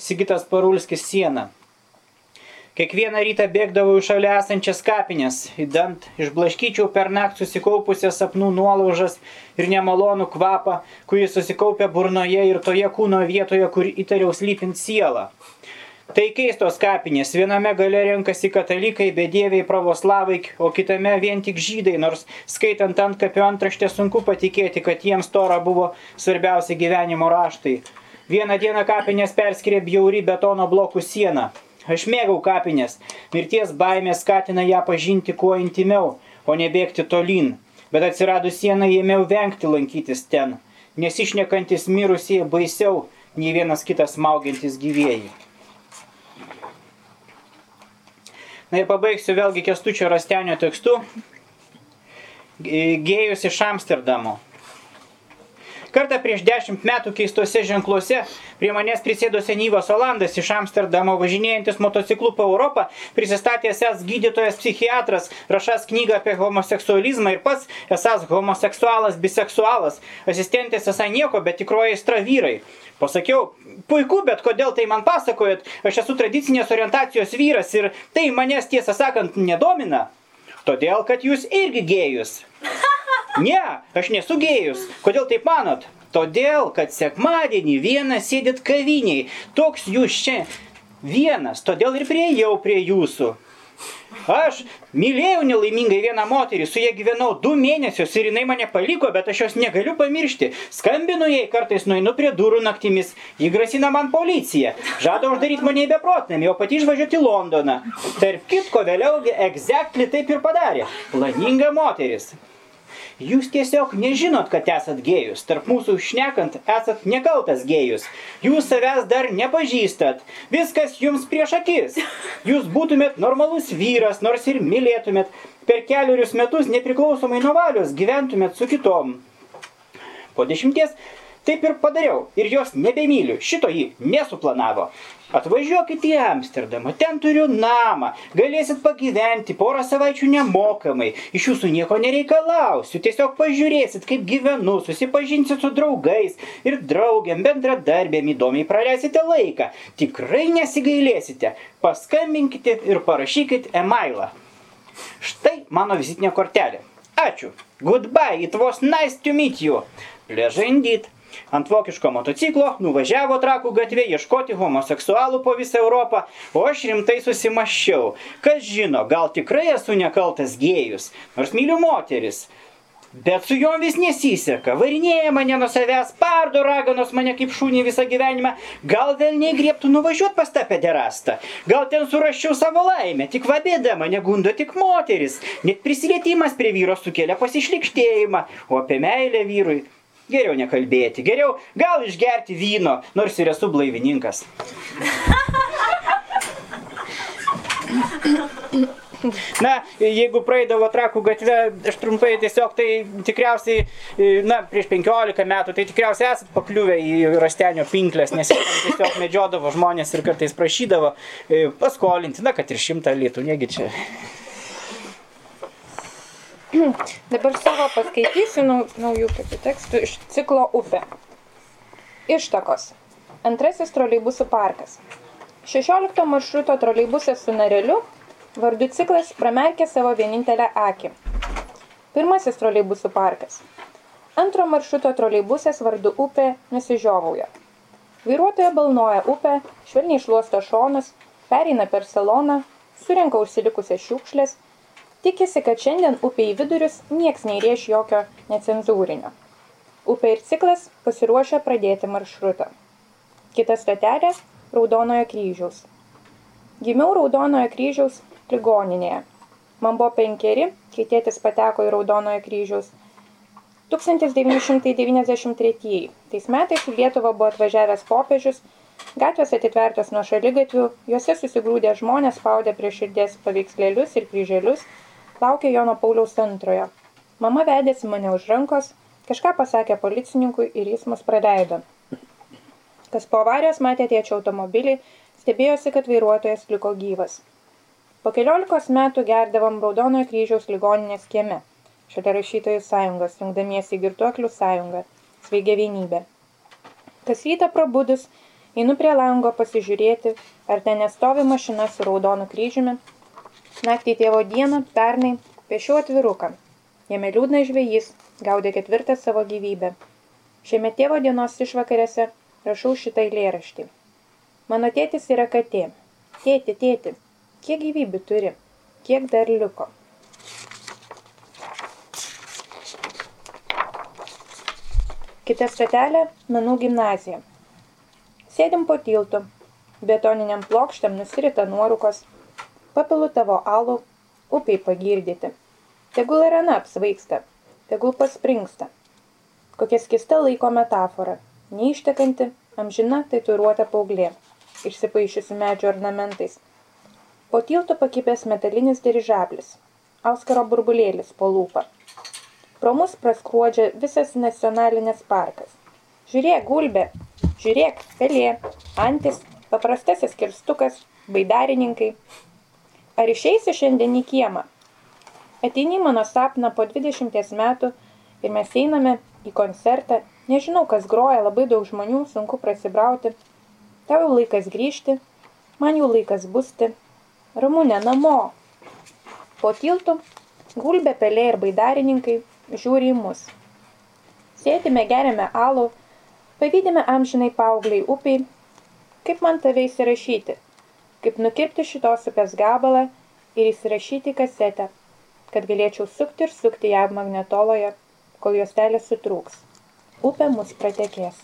Sigitas Parulskis siena. Kiekvieną rytą bėgdavau iš šalia esančias kapinės, įdant išblaškyčiau per naktį susikaupusią sapnų nuolaužas ir nemalonų kvapą, kurį susikaupė burnoje ir toje kūno vietoje, kur įtariau slypint sielą. Tai keistos kapinės. Viename gale renkasi katalikai, bedieviai, pravoslavai, o kitame vien tik žydai, nors skaitant ant kapio antraštę sunku patikėti, kad jiems tora buvo svarbiausia gyvenimo raštai. Vieną dieną kapinės perskiria bjauri betono blokų siena. Aš mėgau kapinės. Mirties baimė skatina ją pažinti kuo intimiau, o ne bėgti tolyn. Bet atsiradus sienai ėmiau vengti lankytis ten, nes išnekantis mirusieji baisiau nei vienas kitas maugiantis gyvėjai. Na ir pabaigsiu vėlgi Kestučio Rastenio tekstu. Gėjus iš Amsterdamo. Kartą prieš dešimt metų keistose ženkluose prie manęs prisėdo senyvas Olandas iš Amsterdamo važinėjantis motociklu po Europą, prisistatęs esas gydytojas psichiatras, rašas knygą apie homoseksualizmą ir pats esas homoseksualas, biseksualas, asistentės esą nieko, bet tikroji aistra vyrai. Pasakiau, puiku, bet kodėl tai man pasakojat, aš esu tradicinės orientacijos vyras ir tai manęs tiesą sakant nedomina. Todėl, kad jūs irgi gėjus. Ne, aš nesu gėjus. Kodėl taip manot? Todėl, kad sekmadienį vienas sėdit kaviniai. Toks jūs čia vienas. Todėl ir prieėjau prie jūsų. Aš mylėjau nelaimingai vieną moterį, su jie gyvenau du mėnesius ir jinai mane paliko, bet aš jos negaliu pamiršti. Skambinu jai, kartais nueinu prie durų naktimis, ji grasina man policiją, žada uždaryti mane į beprotnamį, o pati išvažiuoti į Londoną. Tarp kitko, vėliau exactly taip ir padarė. Planinga moteris. Jūs tiesiog nežinot, kad esat gėjus. Tarp mūsų šnekant, esat nekaltas gėjus. Jūs savęs dar nepažįstat. Viskas jums prieš akis. Jūs būtumėt normalus vyras, nors ir mylėtumėt. Per keliarius metus nepriklausomai nuo valios gyventumėt su kitom. Po dešimties taip ir padariau ir jos nebemyliu. Šito jį nesuplanavo. Atvažiuokit į Amsterdamą, ten turiu namą, galėsit pagyventi porą savaičių nemokamai, iš jūsų nieko nereikalausiu, tiesiog pažiūrėsit, kaip gyvenu, susipažinsit su draugais ir draugiam, bendradarbėm įdomiai praleisite laiką, tikrai nesigailėsite, paskambinkite ir parašykit emailą. Štai mano vizitinė kortelė. Ačiū. Goodbye, it was nice to meet you. Pleasure indeed ant vokiško motociklo nuvažiavo trakų gatvė ieškoti homoseksualų po visą Europą, o aš rimtai susimaščiau. Kas žino, gal tikrai esu nekaltas gėjus, nors myliu moteris. Bet su juom vis nesiseka, varinėja mane nuo savęs, pardo raganos mane kaip šūnį visą gyvenimą, gal vėl negrėptų nuvažiuoti pas tą pederastą, gal ten suraščiau savo laimę, tik vabėda mane gundo tik moteris, net prisilietimas prie vyro sukelia pasišlikštėjimą, o apie meilę vyrui Geriau nekalbėti, geriau gal išgerti vyno, nors ir esu blaivininkas. Na, jeigu praeidavo trakų gatvę, aš trumpai tiesiog tai tikriausiai, na, prieš 15 metų, tai tikriausiai esat pakliuvę į rastenio pinklės, nes jie tiesiog medžiodavo žmonės ir kartais prašydavo e, paskolinti, na, kad ir šimtą litų, negi čia. Dabar savo paskaitysiu nau, naujų tokių tekstų iš ciklo Upė. Ištakos. Antrasis troleibusų parkas. 16 maršruto troleibusas su nareliu vardu ciklas pramerkė savo vienintelę akį. Pirmasis troleibusų parkas. Antro maršruto troleibusas vardu upė nusižiovauja. Vairuotoja balnoja upę, švelniai šluosto šonus, pereina per saloną, surenka užsilikusias šiukšlės Tikisi, kad šiandien upė į vidurius nieks neįrėš jokio necenzūrinio. Upė ir ciklas pasiruošę pradėti maršrutą. Kita stotelė – Raudonojo kryžiaus. Gimiau Raudonojo kryžiaus ligoninėje. Man buvo penkeri, kai tėtis pateko į Raudonojo kryžiaus. 1993. Tais metais į Lietuvą buvo atvažiavęs popiežius, gatvės atitvertos nuo šaligatvių, juose susigrūdė žmonės spaudė prie širdies paveikslėlius ir kryželius – laukė Jono Pauliaus antrojo. Mama vedėsi mane už rankos, kažką pasakė policininkui ir jis mus praleido. Kas po avarijos matė tėčio automobilį, stebėjosi, kad vairuotojas liko gyvas. Po keliolikos metų gerdavom Raudonojo kryžiaus ligoninės kieme, šalia rašytojų sąjungos, jungdamiesi į girtuoklių sąjungą, sveigia vienybė. Kas rytą prabudus, einu prie lango pasižiūrėti, ar ten nestovi mašina su raudonu kryžiumi Naktį tėvo dieną, pernai, piešiau atviruką. Jame liūdnas žvejys, gaudė ketvirtą savo gyvybę. Šiame tėvo dienos išvakarėse rašau šitą eilėraštį. Mano tėtis yra katė. Tėti, tėti, kiek gyvybių turi? Kiek dar liko? Kita stotelė - menų gimnazija. Sėdim po tiltu. Betoniniam plokštėm nusirita nuorukos. Papilu tavo alų, upiai pagirdyti. Tegul ir ana apsvaigsta, tegul paspringsta. Kokia skista laiko metafora. Neištekanti, amžina tatuiruota paauglė, išsipaišiusi medžio ornamentais. Po tiltu pakipęs metalinis dirižablis. Auskaro burbulėlis po lūpą. Pro mus praskruodžia visas nacionalinis parkas. Žiūrėk, gulbė, žiūrėk, pelė, antis, paprastasis kirstukas, baidarininkai. Ar išeisi šiandien į kiemą? Ateini į mano sapną po 20 metų ir mes einame į koncertą. Nežinau, kas groja, labai daug žmonių, sunku prasibrauti. Tau jau laikas grįžti, man jau laikas busti. Ramūne, namo. Po tiltų gulbė, pelė ir baidarininkai žiūri į mus. Sėdime, geriame alų, pavydime amžinai paaugliai upiai. Kaip man tave įsirašyti? Kaip nukirpti šitos upės gabalą ir įsirašyti kasetę, kad galėčiau sukti ir sukti ją magnetoloje, kol juostelė sutrūks. Upė mus pratekės.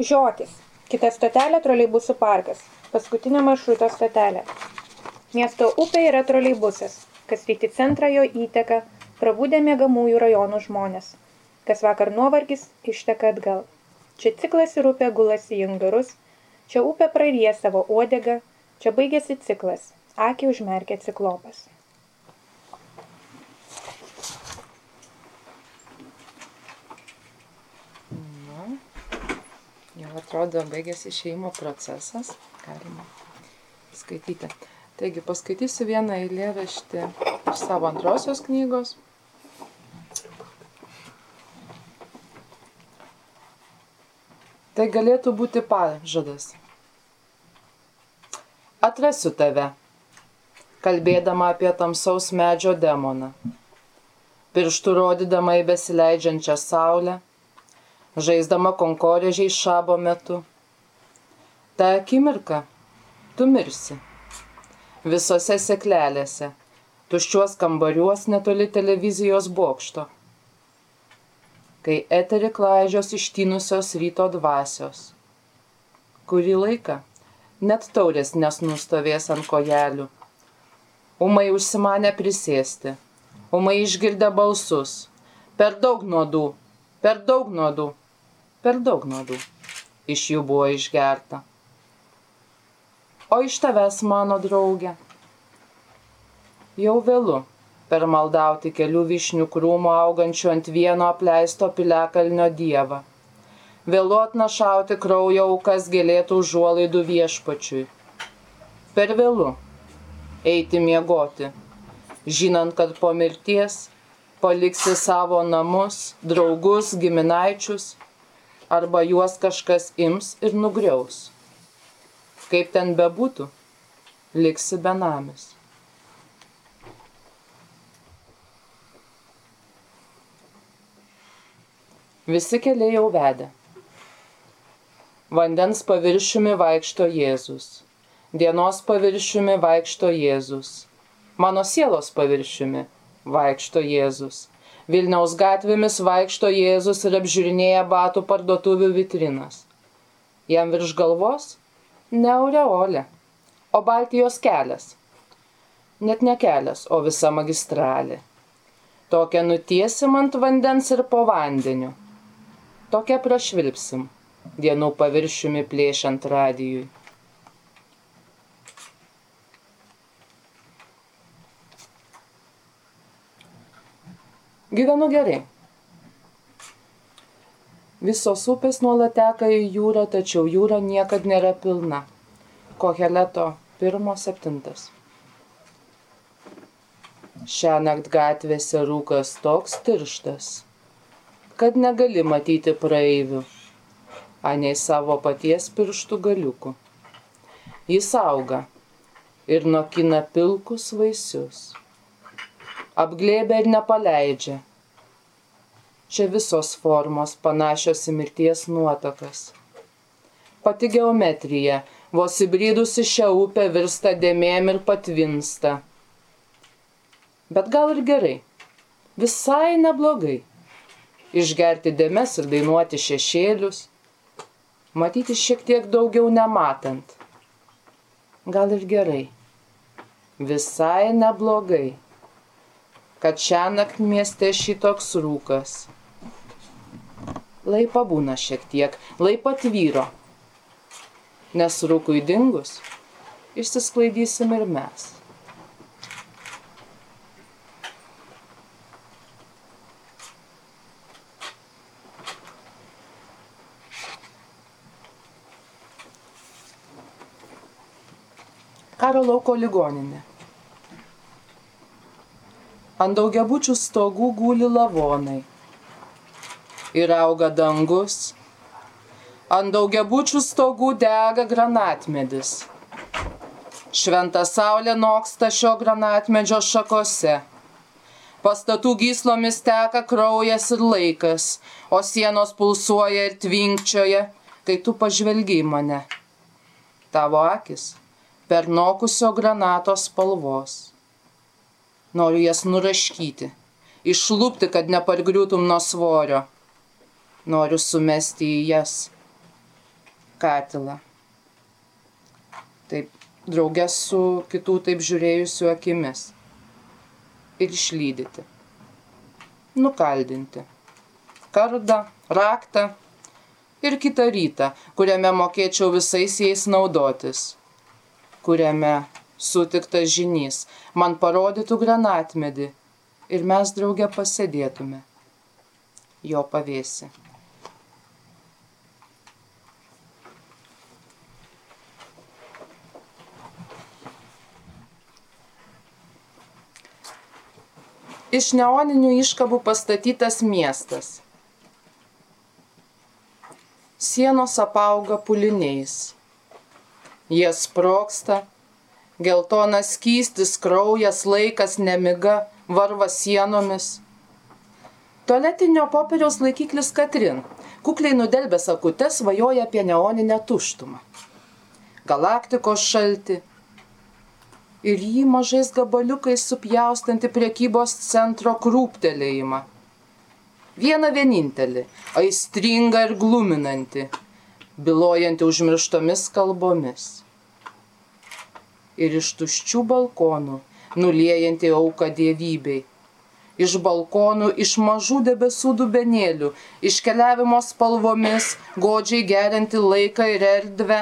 Žiotis. Kita stotelė troleibusų parkas. Paskutinė maršruto stotelė. Miesto upė yra troleibusas, kas rytį centrą jo įteka, prabūdė mėgamųjų rajonų žmonės. Kas vakar nuovargis, išteka atgal. Čia ciklas ir upė gulasi į ingarus, čia upė praryja savo uodegą, čia baigėsi ciklas, akį užmerkė ciklopas. Jau atrodo baigėsi išėjimo procesas, galima skaityti. Taigi paskaitysiu vieną eilėraštį iš savo antrosios knygos. Tai galėtų būti pažadas. Atrasiu tave, kalbėdama apie tamsaus medžio demoną, pirštų rodydama į besileidžiančią saulę, žaisdama konkorėžiai šabo metu. Ta akimirka tu mirsi. Visose seklelėse, tuščiuos kambariuos netoli televizijos bokšto kai eterį klaidžios ištinusios ryto dvasios. Kurį laiką net taurės nesnustovės ant kojelių. Umai užsimanė prisėsti, umai išgirdę balsus. Per daug nuodų, per daug nuodų, per daug nuodų. Iš jų buvo išgerta. O iš tavęs, mano draugė, jau vėlu per maldauti kelių vyšnių krūmų augančių ant vieno apleisto piliakalnio dievą. Vėlu atnašauti kraujo aukas gėlėtų užuolaidų viešpačiui. Per vėlu eiti miegoti, žinant, kad po mirties paliksi savo namus, draugus, giminaičius, arba juos kažkas ims ir nugriaus. Kaip ten bebūtų, liksi benamis. Visi keliai jau vedė. Vandens paviršiumi vaikšto Jėzus. Dienos paviršiumi vaikšto Jėzus. Mano sielos paviršiumi vaikšto Jėzus. Vilniaus gatvėmis vaikšto Jėzus ir apžiūrinėja batų parduotuvių vitrinas. Jam virš galvos ne aureolė, o Baltijos kelias. Net ne kelias, o visa magistralė. Tokia nutiesim ant vandens ir po vandeniu tokia prašvilpsim, dienų paviršiumi plėšiant radijui. Gyvenu gerai. Visos upės nuolat teka į jūrą, tačiau jūra niekad nėra pilna. Koheleto 1.7. Šią naktį gatvėse rūkas toks tirštas, kad negali matyti praeivių, anei savo paties pirštų galiukų. Jis auga ir nokina pilkus vaisius, apglėbia ir nepaleidžia. Čia visos formos panašios į mirties nuotakas. Pati geometrija, vos įbrydusi šią upę virsta dėmėm ir patvinsta. Bet gal ir gerai. Visai neblogai. Išgerti dėmes ir dainuoti šešėlius. Matyti šiek tiek daugiau nematant. Gal ir gerai. Visai neblogai. Kad šią naktį mieste šitoks rūkas. Lai pabūna šiek tiek, lai patvyro. Nes rūkui dingus, išsisklaidysim ir mes. Karo lauko ligoninė. Ant daugiabučių stogų guli lavonai. Ir auga dangus. Ant daugiabučių stogų dega granatmedis. Šventa saulė noksta šio granatmedžio šakose. Pastatų gyslomis teka kraujas ir laikas, o sienos pulsuoja ir tvinkčioja, kai tu pažvelgi į mane. Tavo akis per nokusio granato spalvos. Noriu jas nuraškyti, išlūpti, kad nepargriūtum nuo svorio. Noriu sumesti į jas katilą. Taip, draugės su kitų taip žiūrėjusių akimis. Ir išlydyti. Nukaldinti. Kardą, raktą ir kitą rytą, kuriame mokėčiau visais jais naudotis kuriame sutiktas žinys, man parodytų granatmedį ir mes drauge pasėdėtume jo pavėsi. Iš neoninių iškabų pastatytas miestas. Sienos apauga puliniais jie sproksta, geltonas skystis, kraujas, laikas, nemiga, varva sienomis. Tualetinio popieriaus laikiklis Katrin, kukliai nudelbęs akutes, svajoja apie neoninę tuštumą. Galaktikos šalti. Ir jį mažais gabaliukais supjaustanti priekybos centro krūptelėjimą. Vieną vienintelį, aistringą ir gluminantį, bilojanti užmirštomis kalbomis ir iš tuščių balkonų, nuliejanti auką dievybei. Iš balkonų, iš mažų debesų dubenėlių, iškeliavimo spalvomis, godžiai gerinti laiką ir erdvę,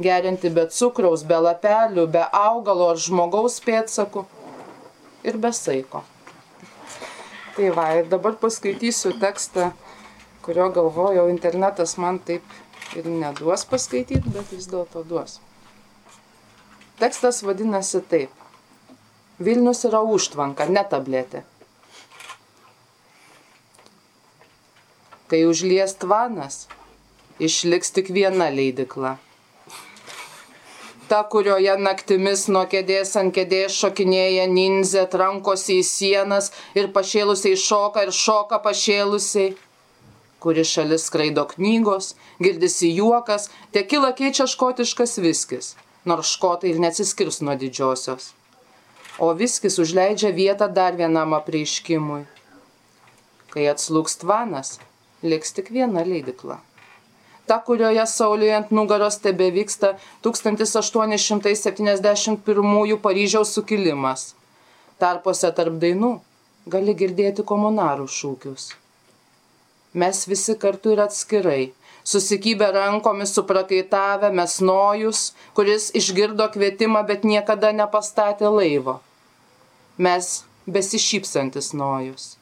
gerinti be cukraus, be lapelių, be augalo ar žmogaus pėdsakų ir be saiko. Tai va, ir dabar paskaitysiu tekstą, kurio galvojau, internetas man taip ir neduos paskaityti, bet vis dėlto duos. Tekstas vadinasi taip. Vilnius yra užtvanka, ne tabletė. Kai užlies tvanas, išliks tik viena leidikla. Ta, kurioje naktimis nuo kėdės ant kėdės šokinėja ninzė, trankosi į sienas ir pašėlusiai šoka ir šoka pašėlusiai kuri šalis skraido knygos, girdisi juokas, tekila keičia škotiškas viskis nors škotai ir neatsiskirs nuo didžiosios. O viskis užleidžia vietą dar vienam apreiškimui. Kai atslūks tvanas, liks tik viena leidikla. Ta, kurioje Saulėje ant nugaros tebe vyksta 1871 Paryžiaus sukilimas. Tarpuose tarp dainų gali girdėti komunarų šūkius. Mes visi kartu ir atskirai susikibę rankomis suprakaitavę mesnojus, kuris išgirdo kvietimą, bet niekada nepastatė laivo. Mes besišypsantis nojus.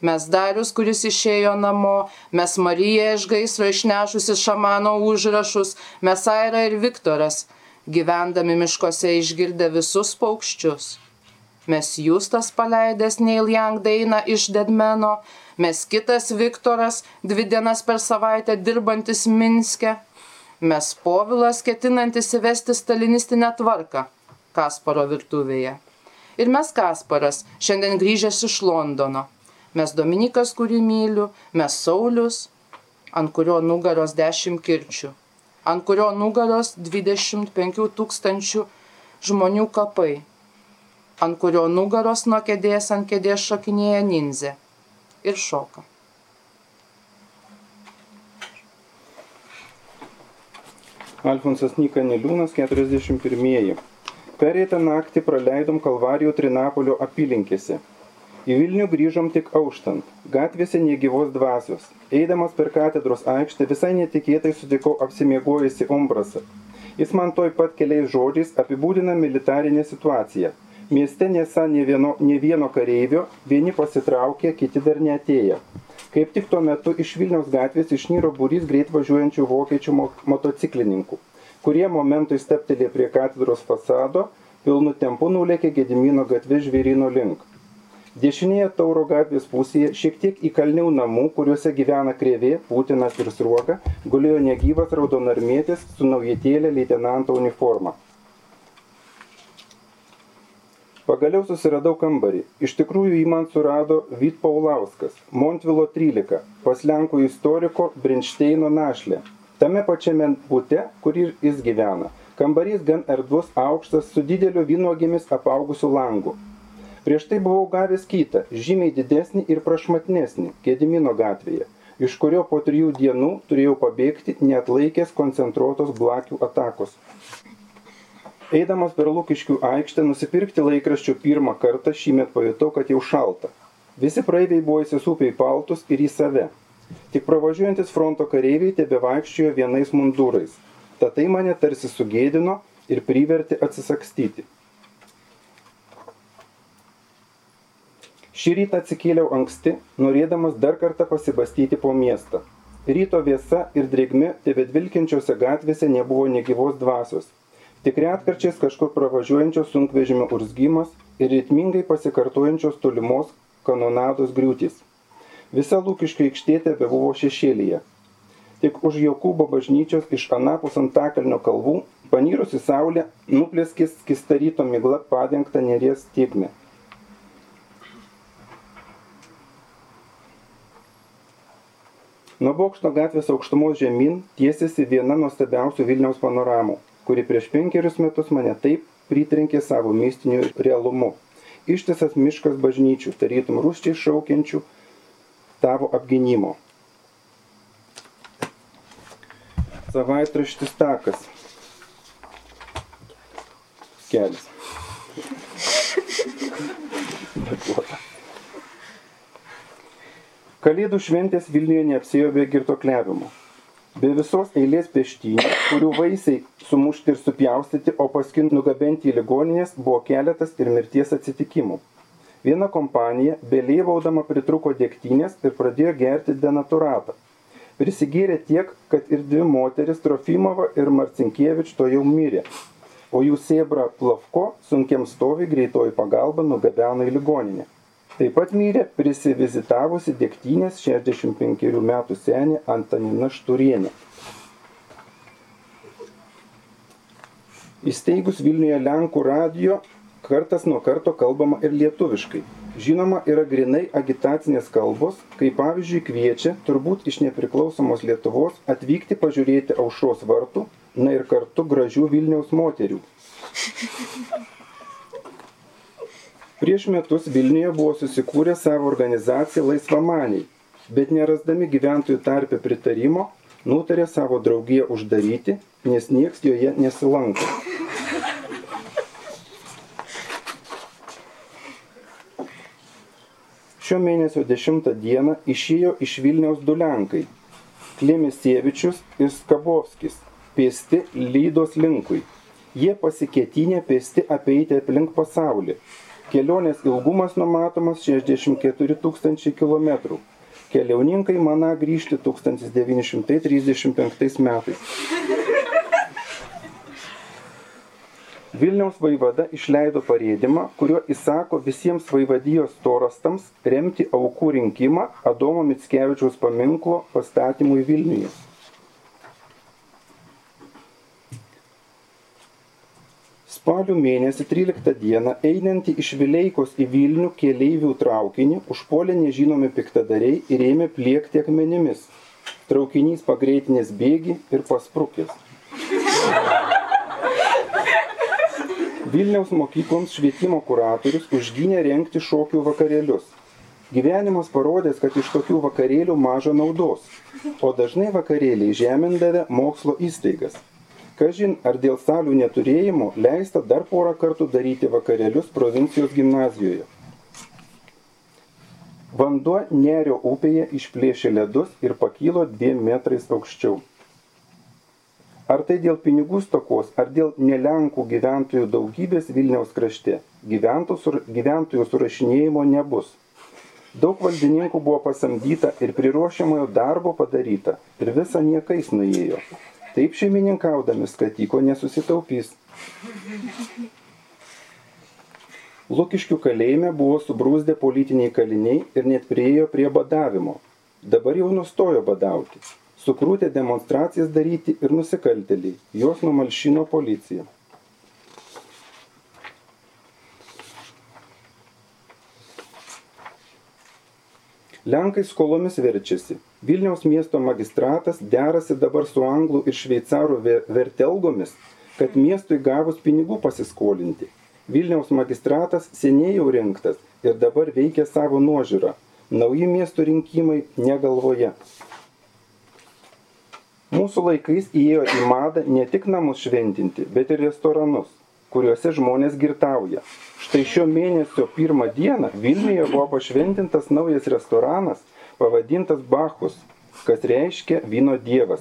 Mes Darius, kuris išėjo namo, mes Marija iš gaisro išnešusi šamano užrašus, mes Aira ir Viktoras, gyvendami miškose išgirdę visus paukščius. Mes Justas paleidęs Neil Young dainą iš Dedmeno, mes kitas Viktoras, dvi dienas per savaitę dirbantis Minske, mes Povilas ketinantis įvesti stalinistinę tvarką Kasparo virtuvėje. Ir mes Kasparas, šiandien grįžęs iš Londono. mes Dominikas, kurį myliu, mes Saulis, ant kurio nugaros 10 kirčių, ant kurio nugaros 25 tūkstančių žmonių kapai, ant kurio nugaros nuo kėdės ant kėdės šokinėja ninzė ir šoka. Alfonsas Nyka Niliūnas, 41. Pereitą naktį praleidom Kalvarijų Trinapolio apylinkėse. Į Vilnių grįžom tik auštant. Gatvėse negyvos dvasios. Eidamas per katedros aikštę visai netikėtai sutikau apsimiegojusi Umbrasą. Jis man toj pat keliais žodžiais apibūdina militarinę situaciją. Mieste nesą ne vieno, ne vieno kareivio, vieni pasitraukė, kiti dar neatėjo. Kaip tik tuo metu iš Vilniaus gatvės išnyro būrys greit važiuojančių vokiečių mo motociklininkų, kurie momentui steptelė prie katedros fasado, pilnu tempu nulėkė Gedimino gatvė žvėrino link. Dešinėje Tauro gatvės pusėje, šiek tiek įkalniau namų, kuriuose gyvena krėvė, Putinas ir Sruoga, gulėjo negyvas raudonarmėtis su naujatėlė leitenanto uniforma. Pagaliau susiradau kambarį. Iš tikrųjų jį man surado Vyt Paulauskas, Montvilo 13, pas Lenkų istoriko Brinšteino našlė. Tame pačiame bute, kur ir jis gyvena. Kambarys gan erdvus, aukštas, su dideliu vynogėmis apaugusiu langu. Prieš tai buvau gavęs kitą, žymiai didesnį ir prašmatnesnį, Gedimino gatvėje, iš kurio po trijų dienų turėjau pabėgti net laikęs koncentruotos blakių atakos. Eidamas per Lukiškių aikštę nusipirkti laikraščių pirmą kartą šįmet pajutau, kad jau šalta. Visi praeiviai buvo įsisūpę į paltus ir į save. Tik pravažiuojantis fronto kareiviai tebe vaikščiojo vienais mundūrais. Tad tai mane tarsi sugėdino ir privertė atsisakstyti. Šį rytą atsikėliau anksti, norėdamas dar kartą pasibastyti po miestą. Ryto vėsa ir drėgmi tebe dvilkinčiose gatvėse nebuvo negyvos dvasios. Tik retkarčiais kažkur pravažiuojančios sunkvežimio urzgymas ir ritmingai pasikartojančios tolimos kanonados griūtis. Visa lūkiškio aikštė tebe buvo šešėlyje. Tik už Jokūbo bažnyčios iš Anapus Antakalnio kalvų, panyrusi saulė, nuplėskis kistaryto migla padengta neries tiekme. Nuo bokšto gatvės aukštumos žemyn tiesiasi viena nuostabiausių Vilniaus panoramų, kuri prieš penkerius metus mane taip pritrenkė savo mistiniu realumu. Ištisas miškas bažnyčių, tarytum rūščiai šaukiančių tavo apginimo. Savaitraštis takas. Kelias. Kalėdų šventės Vilniuje neapsėjo be girtokliavimo. Be visos eilės peštynių, kurių vaisiai sumušti ir supjaustyti, o paskui nugabenti į ligoninės, buvo keletas ir mirties atsitikimų. Viena kompanija, belėvaudama, pritruko dėktynės ir pradėjo gerti denaturatą. Prisigėrė tiek, kad ir dvi moteris, Trofimova ir Marcinkievič, to jau mirė, o jų sėbra Plavko sunkiam stovi greitoji pagalba nugabeno į ligoninę. Taip pat mirė prisivizitavusi dėktynės 65 metų senė Antanina Šturienė. Įsteigus Vilniuje Lenkų radio, kartas nuo karto kalbama ir lietuviškai. Žinoma, yra grinai agitacinės kalbos, kai pavyzdžiui kviečia, turbūt iš nepriklausomos Lietuvos, atvykti pažiūrėti aušros vartų, na ir kartu gražių Vilniaus moterių. Prieš metus Vilniuje buvo susikūrę savo organizaciją Laisvamaniai, bet nerasdami gyventojų tarpę pritarimo, nutarė savo draugiją uždaryti, nes nieks joje nesilanko. Šio mėnesio 10 dieną išėjo iš Vilniaus du Lenkai - Klemisievičius ir Skabovskis, pėsti Lydos linkui. Jie pasikėtinė pėsti apeiti aplink pasaulį. Kelionės ilgumas numatomas 64 tūkstančiai kilometrų. Keliauninkai mana grįžti 1935 metais. Vilniaus vaivada išleido parėdimą, kuriuo įsako visiems vaivadijos torastams remti aukų rinkimą Adomo Mickevičiaus paminklo pastatymui Spalio mėnesį 13 dieną einantį iš Vileikos į Vilnių keleivių traukinį užpuolė nežinomi piktadariai ir ėmė pliekti akmenimis. Traukinys pagreitinės bėgi ir pasprukęs. Vilniaus mokykloms švietimo kuratorius užgynė renkti šokių vakarėlius. Gyvenimas parodės, kad iš tokių vakarėlių maža naudos, o dažnai vakarėliai žemindavę mokslo įstaigas. Kažin, ar dėl salių neturėjimo leista dar porą kartų daryti vakarėlius provincijos gimnazijoje. Vanduo Nerio upėje išplėšė ledus ir pakylo dviem metrais aukščiau. Ar tai dėl pinigų stokos, ar dėl nelenkų gyventojų daugybės Vilniaus krašte, gyventojų surašinėjimo nebus. Daug valdininkų buvo pasamdyta ir priruošiamojo darbo padaryta ir visa niekais nuėjo. Taip šeimininkaudami skatyko nesusitaupys. Lukiškių kalėjime buvo subrūsdę politiniai kaliniai ir net priejo prie badavimo. Dabar jau nustojo badauti. Sukrūtė demonstracijas daryti ir nusikaltėliai. Jos numalšino policija. Lenkai skolomis verčiasi. Vilniaus miesto magistratas derasi dabar su anglų ir šveicarų vertelgomis, kad miestui gavus pinigų pasiskolinti. Vilniaus magistratas seniai jau rinktas ir dabar veikia savo nuožiūrą. Nauji miesto rinkimai negalvoje. Mūsų laikais įėjo į madą ne tik namus šventinti, bet ir restoranus, kuriuose žmonės girtauja. Štai šio mėnesio pirmą dieną Vilniuje buvo pašventintas naujas restoranas pavadintas Bachus, kas reiškia vyno dievas.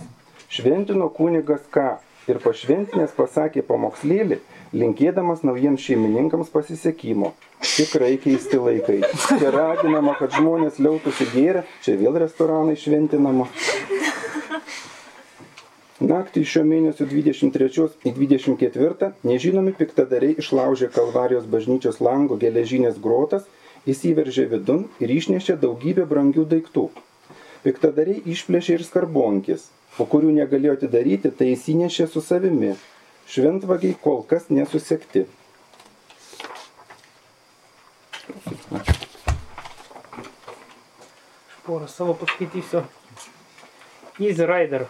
Šventino kunigas K. ir pašventinės pasakė pamokslėlį, linkėdamas naujiems šeimininkams pasisekimo. Tikrai keisti laikai. Čia raginama, kad žmonės liautųsi gėrę, čia vėl restoranai šventinama. Naktį iš šio mėnesio 23 į 24 nežinomi piktadariai išlaužė Kalvarijos bažnyčios lango geležinės grotas, įsiveržė vidun ir išnešė daugybę brangių daiktų. Piktadariai išplėšė ir skarbonkis, o kurių negalėjo atidaryti, tai įsinešė su savimi. Šventvagiai kol kas nesusekti. Porą savo paskaitysiu. Easy Rider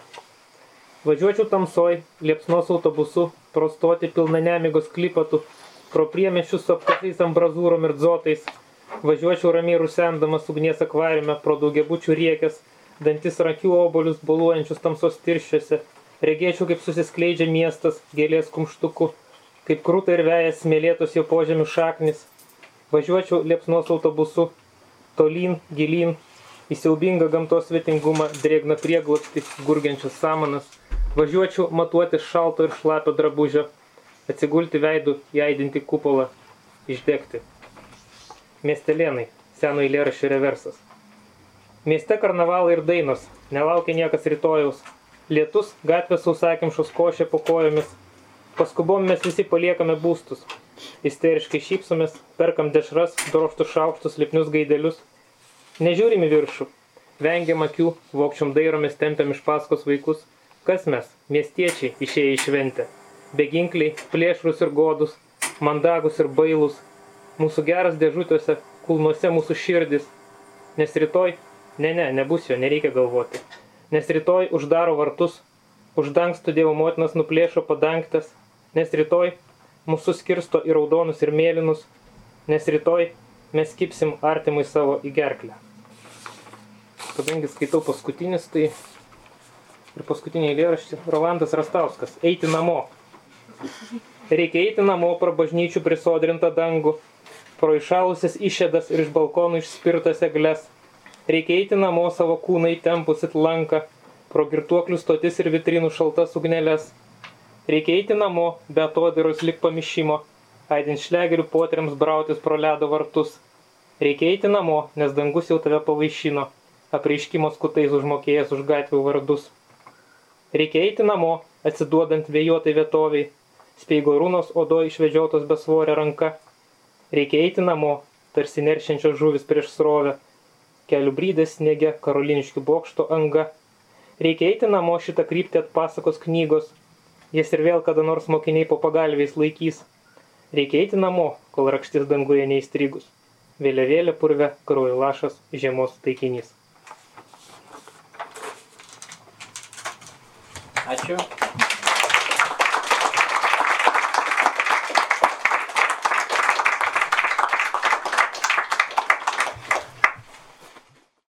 Važiuočiau tamsoj, liepsnos autobusu, pro stoti pilna nemigos klipatų, pro priemešius su apkasais ambrazūrom ir dzotais. Važiuočiau ramiai rusendamas ugnies akvariume pro daugiabučių riekės, dantis rakių obolius boluojančius tamsos tirščiuose. Regėčiau, kaip susiskleidžia miestas gėlės kumštuku, kaip krūta ir vėjas smėlėtos jo požemių šaknis. Važiuočiau liepsnos autobusu, tolyn, gilyn, į siaubingą gamtos svetingumą, drėgną prieglobstį, gurgiančias samanas Važiuočiau matuoti šalto ir šlapio drabužio, atsigulti veidų, jaidinti kupolą, išdegti. Miestelėnai, seno eilėraščio reversas. Mieste karnavalai ir dainos, nelaukia niekas rytojaus. Lietus, gatvės sausakimšos košė po kojomis. Paskubom mes visi paliekame būstus. Isteriškai šypsomės, perkam dešras, droštus šaukštus, lipnius gaidelius. Nežiūrim į viršų. Vengiam akių, vokčiam dairomės, tempiam iš paskos vaikus – Kas mes, miestiečiai, išėję į šventę? Beginkliai, plėšrus ir godus, mandagus ir bailus, mūsų geras dėžutėse, kulnuose mūsų širdis. Nes rytoj, ne, ne, nebus jo, nereikia galvoti. Nes rytoj uždaro vartus, uždangstų Dievo motinas nuplėšo padangtas, nes rytoj mūsų skirsto į raudonus ir mėlynus, nes rytoj mes kipsim artimui savo į gerklę. Kadangi skaitau paskutinis, tai Ir paskutinį eilėraštį Rolandas Rastauskas. Eiti namo. Reikia eiti namo pro bažnyčių prisodrintą dangų, pro išalusias išėdas ir iš balkonų išspirtas eglės. Reikia eiti namo savo kūnai tempusit lanką, pro girtuoklių stotis ir vitrinų šaltas ugnelės. Reikia eiti namo, be atodiros lik pamišimo, aidint šlegerių poteriams brautis pro ledo vartus. Reikia eiti namo, nes dangus jau tave pavaišino, apreiškimo skutais užmokėjęs už gatvių vardus. Reikia eiti namo, atsiduodant vėjuotai vietoviai, speigo rūnos odo išvedžiotos besvorė ranka. Reikia eiti namo, tarsi neršiančios žuvis prieš srovę, kelių brydės sniege karoliniškių bokšto anga. Reikia eiti namo šitą kryptį atpasakos knygos, jas ir vėl kada nors mokiniai po pagalviais laikys. Reikia eiti namo, kol rakštis danguje neįstrigus. Vėliavėlė purve, kraujo lašas, žiemos taikinys. Ačiū.